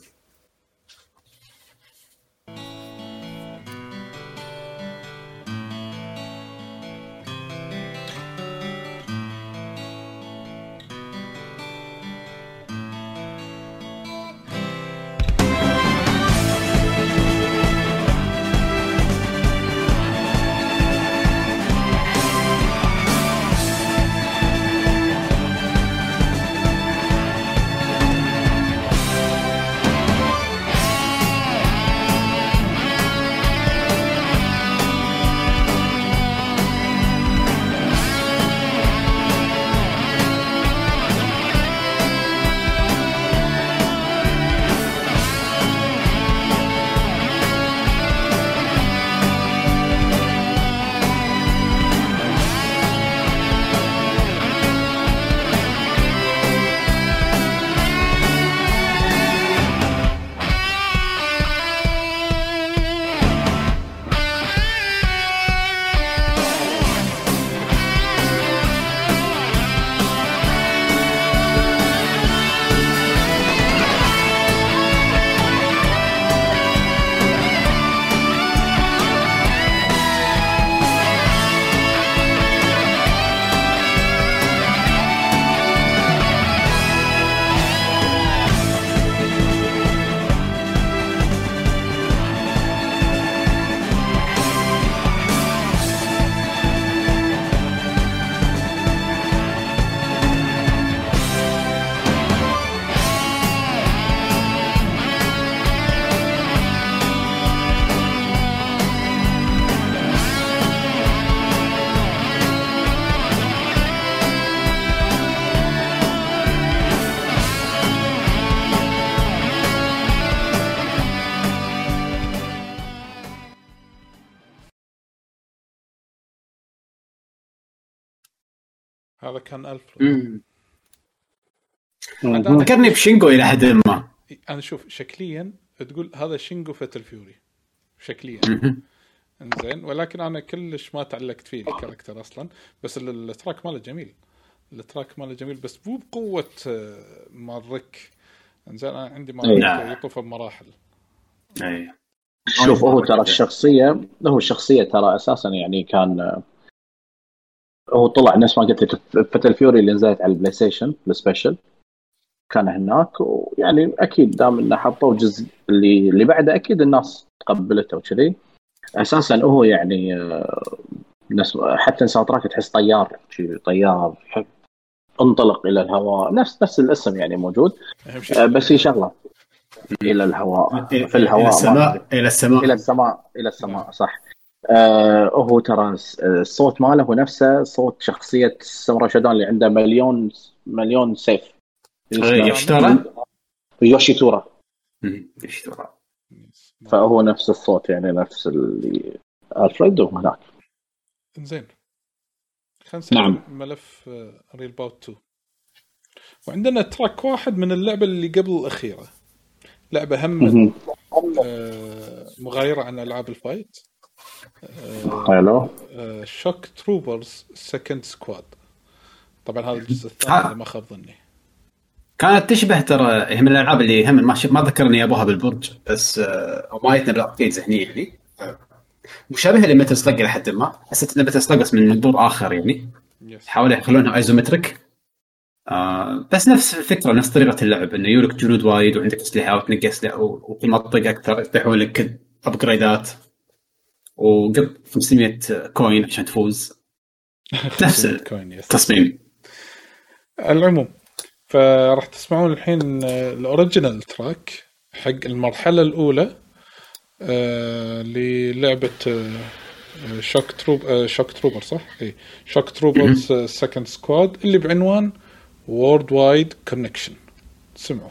هذا كان الفريد أنا- ذكرني ب Shingo إلى حد ما. أنا شوف شكليا تقول هذا Shingo Fatal Fury شكليا. إنزين ولكن أنا كلش ما تعلقت فيه ال character أصلا. بس ال- ال track ماله جميل. ال track ماله جميل بس مو بقوة آه، مال Rick. إنزين أنا عندي مال نعم. Rick يطوف بمراحل. إي. شوف هو ترى الشخصية هو الشخصيه ترى أساسا يعني كان هو طلع نفس ما قلت لك Fatal Fury اللي نزلت على البلاي ستيشن ال special كان هناك ويعني أكيد دام إنه حطوا جزء اللي اللي بعده أكيد الناس تقبلته وكذي. أساسا هو يعني آه، نفس حتى ال soundtrack تحس طيار طيار يحب انطلق إلى الهواء. نفس نفس الاسم يعني موجود. آه، بس هي شغلة. إلى الهواء. في إلى الهواء ما السماء إلى السماء. إلى السماء. إلى السماء صح. هو ترى الس- الصوت ماله هو نفسه صوت شخصية Samurai Shodown اللي عنده مليون مليون سيف. إيه، Yoshitora؟ مم. Yoshitora فهو نفس الصوت يعني نفس اللي الفريدو هناك. خلينا نسوي نعم. ملف Real Bout 2 وعندنا track واحد من اللعبة اللي قبل الأخيرة. لعبة هم. آه، مغايرة عن ألعاب ال fight. حلو آه، Shock Troopers Second Squad طبعا هذا الجزء الثاني. اذا ما خاب ظني. كانت تشبه ترى هي من الألعاب اللي هم ما ما ذكر اني أبوها بالبرج بس آه، أو ما جتنا بال arcade ذهنيا يعني. آه، مشابهه ل Metal Slug إلى حد ما. حسيت إن Metal بس من منظور آخر يعني. حاولوا يخلونها isometric آه بس نفس الفكرة نفس طريقة اللعب إنه يجولك جنود وايد وعندك أسلحة وتنقي أسلحة وكل ما تطق أكثر يفتحون لك upgrade ات وقط 500 coin عشان تفوز. نفس التصميم العموم فراح تسمعون الحين ال original track حق المرحلة الأولى آه، للعبة آه، Shock Troop آه، Shock Trooper صح؟ اي Shock Troopers Second Squad اللي بعنوان Worldwide Connection سمعوا.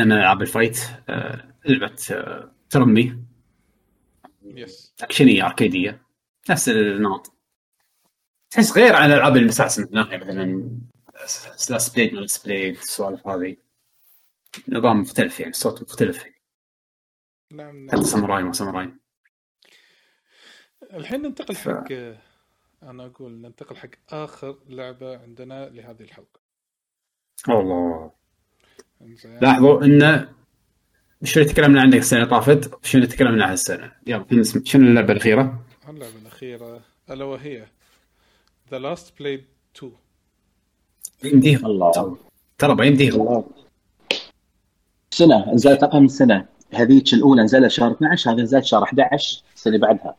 آه، من العاب الفايت آه، لعبة آه، ترمي. يس أكشنية أركيدية. نفس النمط تحس غير عن الالعاب المساس من ناحيه مثلا سلاس بليد ولا سبليد السوالف هذه. نظام مختلف يعني صوت مختلف. نعم حتى ساموراي ما ساموراي. الحين ننتقل ف- حق أنا أقول ننتقل حق آخر لعبة عندنا لهذه الحلقة. إنزين. لاحظوا إن شو اللي تكلمنا عنه السنة اللي طافت؟ اللي تكلمنا عنه السنة يلا نسمع- شنو اللعبة الأخيرة؟ اللعبة الأخيرة ألا وهي The Last Blade 2 يمديها الله. ترى بيمديها الله. سنة نزلت أقل من سنة. هذيك الأولى نزلت شهر 12 هذه نزلت شهر 11 السنة اللي بعدها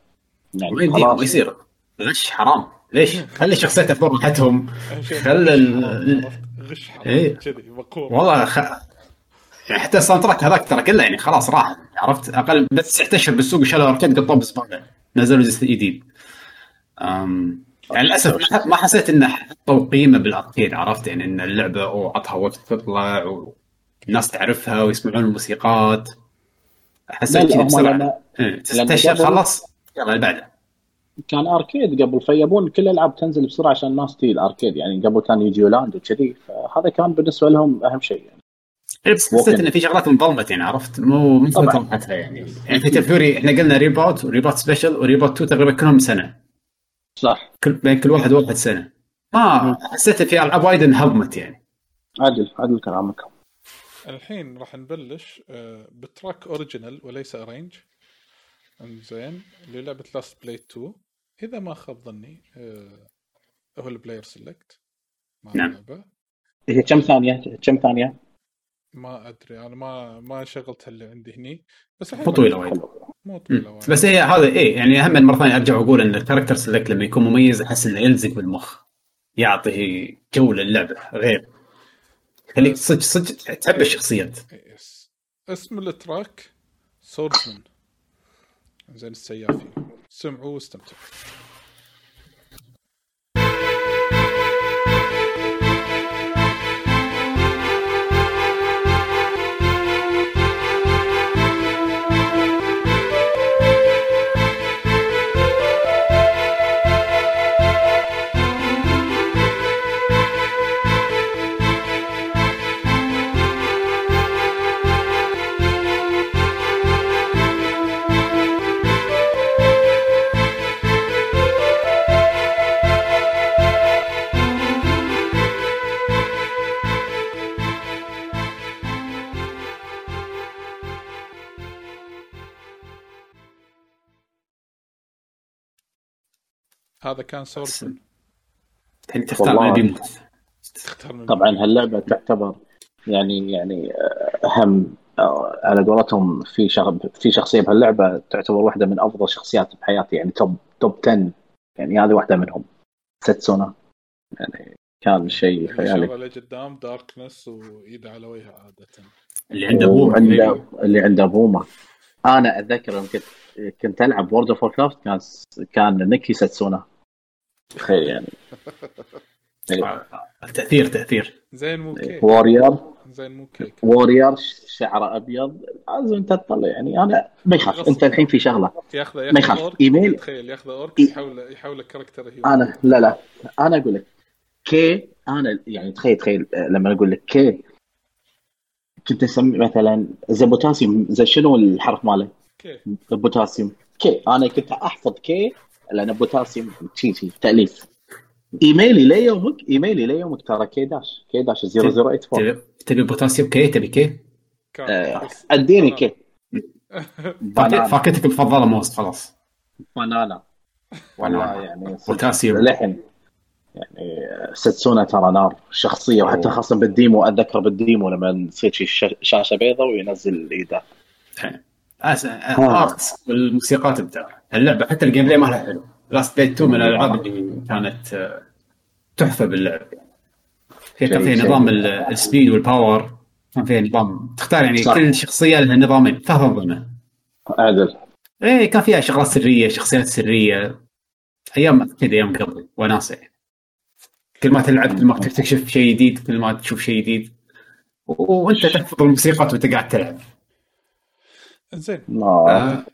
ما يعني ما يصير. غش حرام. ليش؟ خلي شخصيته في راحتهم خل ال- غش إيه. مقهور. والله خ... حتى الساوند تراك هذاك ترى كله يعني خلاص راح. عرفت؟ أقل بس تسع اشهر بالسوق شالوا أركيد قطوة بزباله نزلوا جزء جديد أم... يعني للأسف ما حسيت إنه حطوا قيمة بالأركيد عرفت؟ يعني إن اللعبة أو عطها وقت تطلع والناس تعرفها ويسمعون الموسيقات. حسيت كذا بسرعة. لما- إيه، خلص يلا اللي بعده. كان arcade قبل فيبون كل الالعاب تنزل بسرعة عشان الناس تجي ال arcade يعني قبل كان يجي يولاند وكذي فهذا كان بالنسبة لهم أهم شيء يعني. إيه، بس حسيت ممكن. إن في شغلات انظلمت يعني عرفت؟ مو. فتره راحتها يعني. يعني Fatal Fury إحنا قلنا ريبوت وريبوت سبيشل وريبوت 2 تقريبا كلهم سنة. صح. كل بين كل واحد واحد سنة. ما حسيت في ألعاب وايد انهضمت يعني. عدل عدل كلامك. الحين راح نبلش آه، ب track original وليس arrange. إنزين للعبة Last Blade 2 إذا ما خاب ظني آه، هو ال player select مع نعم. هي كم ثانية؟ كم ثانية؟ ما أدري أنا ما ما شغلتها اللي عندي هني بس مو طويلة وايد. مو. طويلة وايد. بس هي هذا إيه يعني أهم مرة ثانية أرجع وأقول إن ال character select لما يكون مميز أحس إنه يلزق بالمخ يعطي جو للعبة غير. خليك صدق صدق تحب الشخصيات. yes اسم ال track Swordsman زين السيافي سمعوا واستمتعوا. هذا كان سورزمان الحين تختار من. بيموت طبعا هاللعبه تعتبر يعني يعني أهم آه، على قولتهم في شغ... في شخصية بهاللعبة تعتبر واحدة من أفضل شخصيات بحياتي يعني توب توب 10 يعني هذه واحدة منهم. ستسونا. يعني كان شيء خيالي. شغله لقدام داركنس وايده على وجهه عادة. اللي عنده أبوه وعنده اللي عنده بومه أنا أتذكر يوم كنت كنت ألعب وورد اوف كرافت كان كان نيكي ساتسونا تخيل يعني. التاثير تأثير زين مو كيك. وورير. زين مو كيك. وورير شعره أبيض. لازم أنت تطلع يعني. أنا ما يخاف. أنت الحين في شغلة. ما يخاف. اورك إيميل. تخيل ياخذه اورك يحوله يحوله كاركتر هيرو أنا لا لا. أنا أقول لك كي أنا يعني تخيل تخيل لما أقول لك كي كنت أسمي مثلا زي بوتاسيوم زي شنو الحرف ماله؟ كيف بوتاسيوم كي أنا كنت أحفظ كي لأن بوتاسيوم شي شي تأليف. إيميلي ليومك إيميلي ليومك ترى كي داش كي داش 0084 تبي بوتاسيوم كي تبي كي؟ آه، أديني كي. فاكهتك المفضله موست خلاص. بنانا. والله بنانا. يعني بوتاسيوم للحين يعني Setsuna ترى نار شخصية وحتى. خاصة بال demo أتذكر بال demo لما تصير شاشة بيضاء وينزل إيده. أس... أرت. والموسيقات بتاع اللعبة حتى ال gameplay مالها حلو Last Blade 2 من الألعاب اللي كانت آه، تحفة باللعب. شيء- فيها شيء. نظام ال- ال speed وال power كان فيها نظام تختار يعني صح. كل شخصية لها نظامين تفضل عدل. إيه كان فيها شغلات سرية شخصيات سرية. أيام كذا أيام قبل وناسه يعني. كل ما تلعب كل ما تكتشف شيء جديد كل ما تشوف شيء جديد. وأنت تحفظ الموسيقى وأنت قاعد تلعب. زين. آه.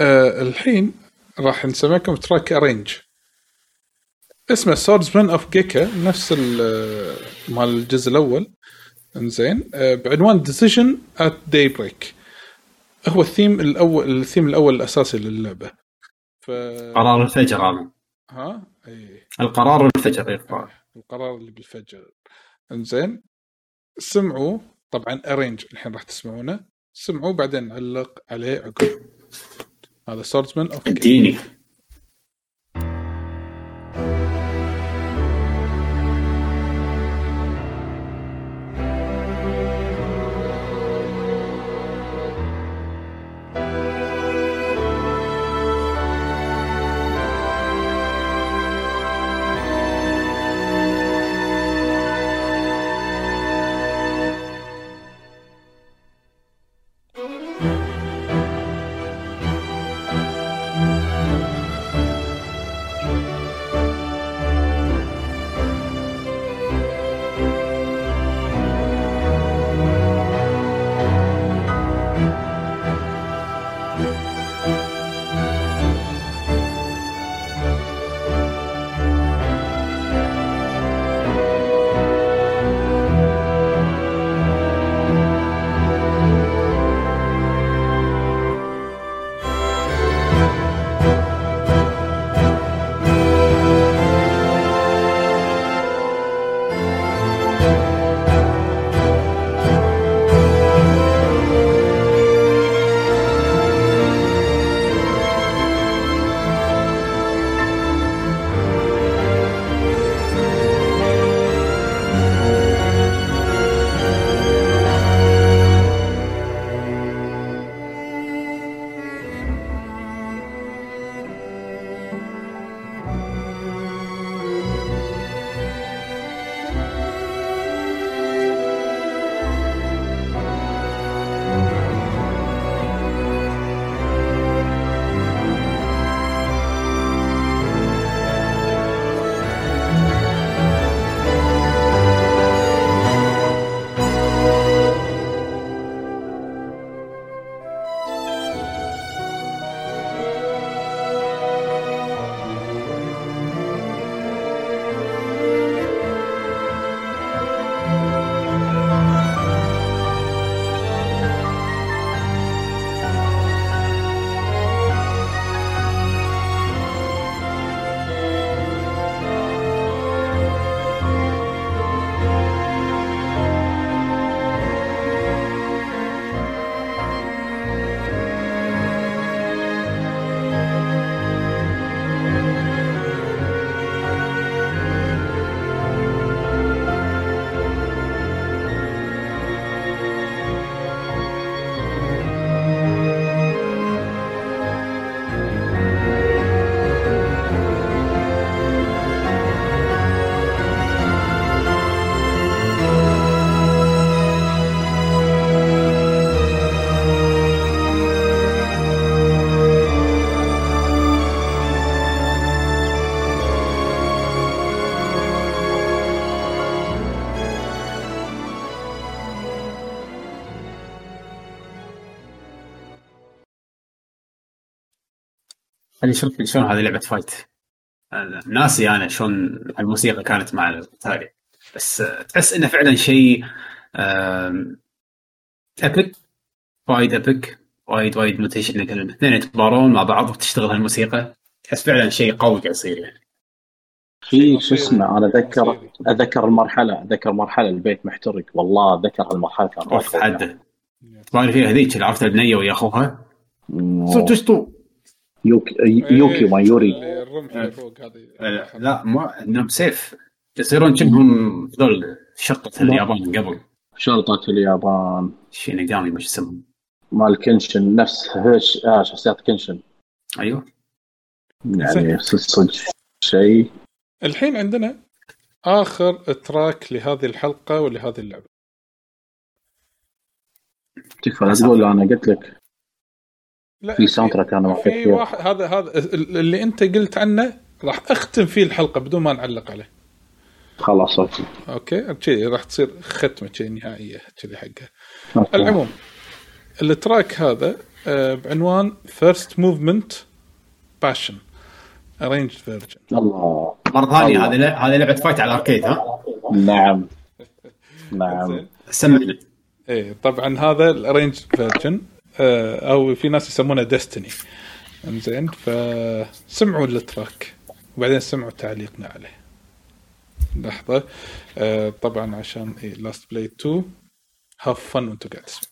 آه الحين راح نسمعكم track arrange اسمه Swordsman of جيكا نفس ال- مال الجزء الأول. إنزين. آه، بعنوان Decision at Daybreak هو الثيم الأول الثيم الأول الأساسي للعبة. ف قرار الفجر هذا. ها؟ إي. القرار الفجر يقرأ. القرار اللي بالفجر. إنزين. سمعوا. طبعا arrange الحين راح تسمعونه. سمعوا بعدين نعلق عليه عقب. هذا Swordsman of اديني خليني أشوف شلون هذه لعبة fight ناسي أنا شلون الموسيقى كانت مع القتال بس آه، تحس إنه فعلا شيء ابيك وايد ابيك وايد وايد مدهش انك الاثنين يتبارون مع بعض وتشتغل هالموسيقى. تحس فعلا شيء قوي قاعد يصير يعني. في شو اسمه أنا اتذكر أتذكر المرحله أتذكر مرحلة البيت محترق. والله أتذكر المرحله كانت أوف حده فيها هذيك اللي عرفت البنيه ويا أخوها. صوت تشطو يوكي يوكي ومايوري اللي الرمح اللي فوق هذه. لا لا ما إنهم سيف. يصيرون كأنهم ذول شرطة اليابان قبل. شرطة اليابان. شينيغامي مش اسمهم مال كنشن نفس هيش آه شخصيات كنشن أيوه. يعني صدق شيء. الحين عندنا آخر تراك لهذه الحلقة ولهذه اللعبة. تكفى لا تقول أنا قلت لك. لا في soundtrack أنا ما في واحد هذا هذا اللي انت قلت عنه راح اختم فيه الحلقة بدون ما نعلق عليه. خلاص okay. Okay؟ كذي راح تصير ختمة كذي نهائية كذي حقها okay. العموم ال track هذا آه، بعنوان First Movement Passion arrange version الله. مرة ثانية. هذه هذه لعبة fight على ال arcade ها؟ نعم. نعم. سمعنا إيه طبعا هذا ال arrange version أو في ناس يسمونه destiny إنزين فسمعوا ال track وبعدين سمعوا تعليقنا عليه. لحظة. آه طبعا عشان Last Blade 2 have fun وأنتم قاعد تسمعوا.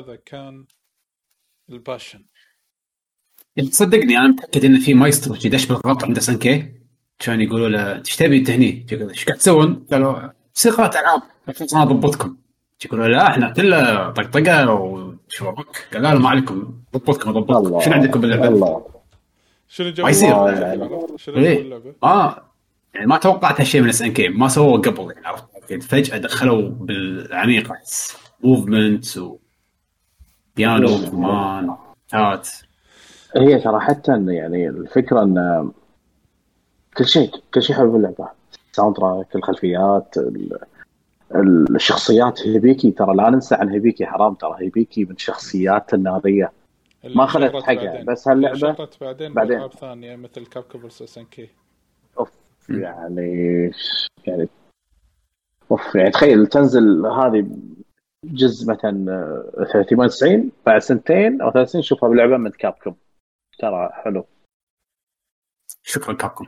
هذا كان ال passion. تصدقني أنا متأكد إن في مايسترو دش بالغلط عند SNK كان يقولوا له إيش تبي أنت هني؟ إيش قاعد تسوون؟ قالوا موسيقى ألعاب. أنا ضبطكم. يقولوا لا إحنا كله طقطقة وشوبك قال لا ما عليكم. ضبطكم ضبطكم. شنو عندكم باللعبة؟ الله. شنو جو ما يصير. إيه. اللعبة؟ ما يعني ما توقعت هالشيء من SNK. ما سووه قبل يعني عرفت؟ يعني فجأة دخلوا بالعميق movement و بيانو كمان. هات هي صراحة يعني الفكرة إن كل شيء كل شيء حلو باللعبة ال soundtrack الخلفيات ال- الشخصيات. هيبيكي ترى لا ننسى عن هيبيكي حرام ترى. هيبيكي من الشخصيات الناريه ما اللي حقها، بعدين. بس هاللعبة شهرت بعدين بعدين. ثانية مثل Capcom versus SNK. أوف يعني يعني أوف يعني تخيل تنزل هذه جزء مثلا آه، 98 بعد سنتين أو ثلاث سنين شوفها بلعبة من Capcom ترى حلو. شكرا Capcom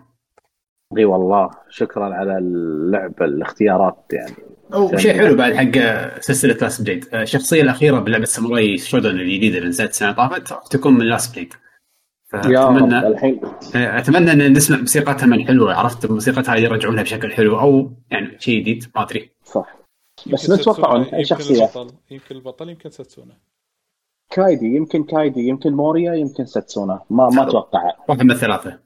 إي والله شكرا على اللعبه الاختيارات يعني. وشيء حلو بعد حق سلسلة Last Blade الشخصية الأخيرة بلعبة Samurai Shodown الجديدة اللي نزلت السنة طافت تكون من Last Blade فاتمنى رب الحين. أتمنى أن نسمع موسيقتها من حلوة. عرفت موسيقتها يرجعونها بشكل حلو أو يعني شيء جديد. ما أدري. صح. بس نتوقع اي شخصية. البطل يمكن البطل يمكن ساتسونا كايدي يمكن كايدي يمكن موريا يمكن ساتسونا ما ما أتوقع. واحد من الثلاثة.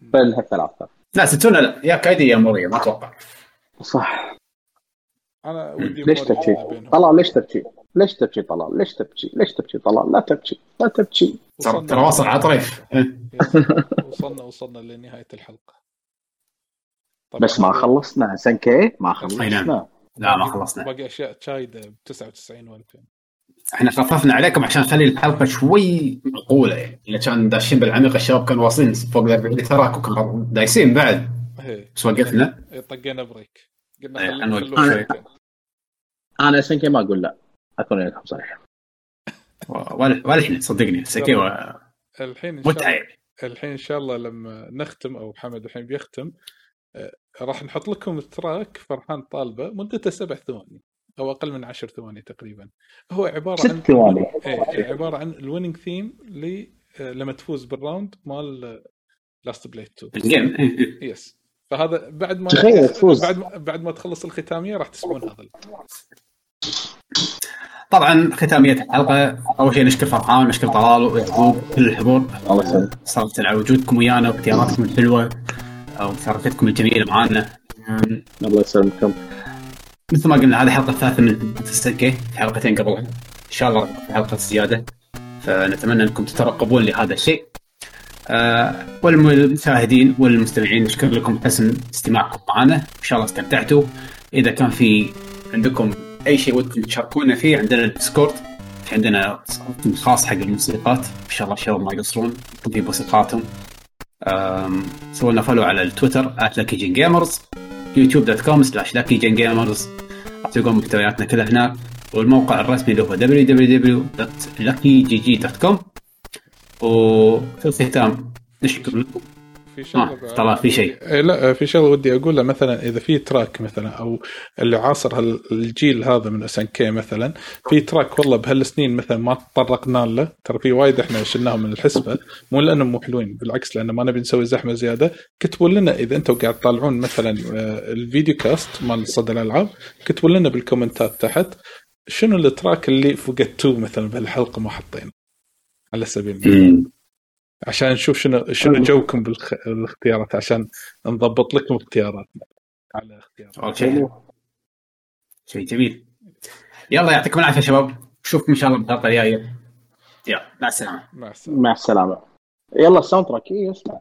بين هالثلاثة. لا ستونا لا. يا كايدي يا موريا ما أتوقع. صح. أنا ودي ليش تبكي؟ طلال ليش تبكي؟ ليش تبكي طلال؟ ليش تبكي؟ ليش تبكي طلال؟ لا تبكي لا تبكي. ترى واصل على طريف. وصلنا وصلنا لنهاية الحلقة. بس ما خلصنا. SNK ما خلصنا. لا ما خلصنا. باقي أشياء تشايده ب 99 و2000 إحنا خففنا عليكم عشان نخلي الحلقة شوي معقولة يعني اللي كان داشين بالعميق الشباب كانوا واصلين فوق ال 40 track وكانوا دايسين بعد. إيه. بس وقفنا. طقينا break. قلنا إيه، خلي- أنا خلوه وقفت. شويتين. أنا SNK ما أقول لا. أكون لكم صريح. ولا إحنا صدقني SNK و- الحين إن شاء متعه الله يعني الحين إن شاء الله لما نختم أو محمد الحين بيختم راح نحط لكم ال track فرحان طالبة مدته سبع ثواني أو أقل من عشر ثواني تقريبا. هو عبارة ست عن ثواني. إيه عبارة عن ال winning theme ل آه، لما تفوز بال round مال Last Blade 2 ال game إيه، إيه. yes فهذا بعد ما تخيل تفوز. بعد ما بعد ما تخلص الختامية راح تسمعون هذا. طبعا ختامية الحلقة أول شيء نشكر فرحان ونشكر طلال ويعقوب كل الحضور. الله يسلمك. صراحة على وجودكم ويانا واختياراتكم الحلوة. أو مشاركتكم الجميله معانا؟ أم، الله يسلمكم. مثل ما قلنا هذه الحلقة الثالثه من في حلقتين قبلها إن شاء الله في حلقة زياده فنتمنى أنكم تترقبون لهذا الشيء. آه والمشاهدين والمستمعين نشكر لكم حسن استماعكم معنا. إن شاء الله استمتعتوا. إذا كان في عندكم أي شيء ودكم تشاركونا فيه عندنا ال Discord. في عندنا خاص حق الموسيقات. إن شاء الله الشباب ما يقصرون في موسيقاتهم. سووا لنا follow على التويتر @luckygengamers Lucky Gen Gamers راح تلقون محتوياتنا كلها هناك والموقع الرسمي اللي هو www.luckygg.com وفي الختام نشكر لكم. في شغله آه، طلع في شيء. إيه لا في شغله ودي اقولها مثلا إذا في track مثلا أو اللي عاصر الجيل هذا من SNK مثلا في track والله بهالسنين مثلا ما تطرقنا له. ترى في وايد إحنا شلناهم من الحسبة. مو لأنهم مو حلوين بالعكس لأن ما نبي نسوي زحمة زيادة. كتبوا لنا إذا أنتم قاعد تطالعون مثلا آه، ال videocast مال صدى الألعاب كتبوا لنا بالكومنتات تحت شنو ال track اللي فقدتوه مثلا بهالحلقة ما حطينا. على سبيل المثال. عشان نشوف شنو شنو جوكم بالخ... بالاختيارات عشان نضبط لكم اختياراتنا. على اختيارات أول شيء جميل. يلا يعطيكم العافية شباب. نشوفكم إن شاء الله بالحلقة الجاية. يلا مع السلامة. مع السلامة. مع السلامة. يلا الساوند تراك إيه، اسمع.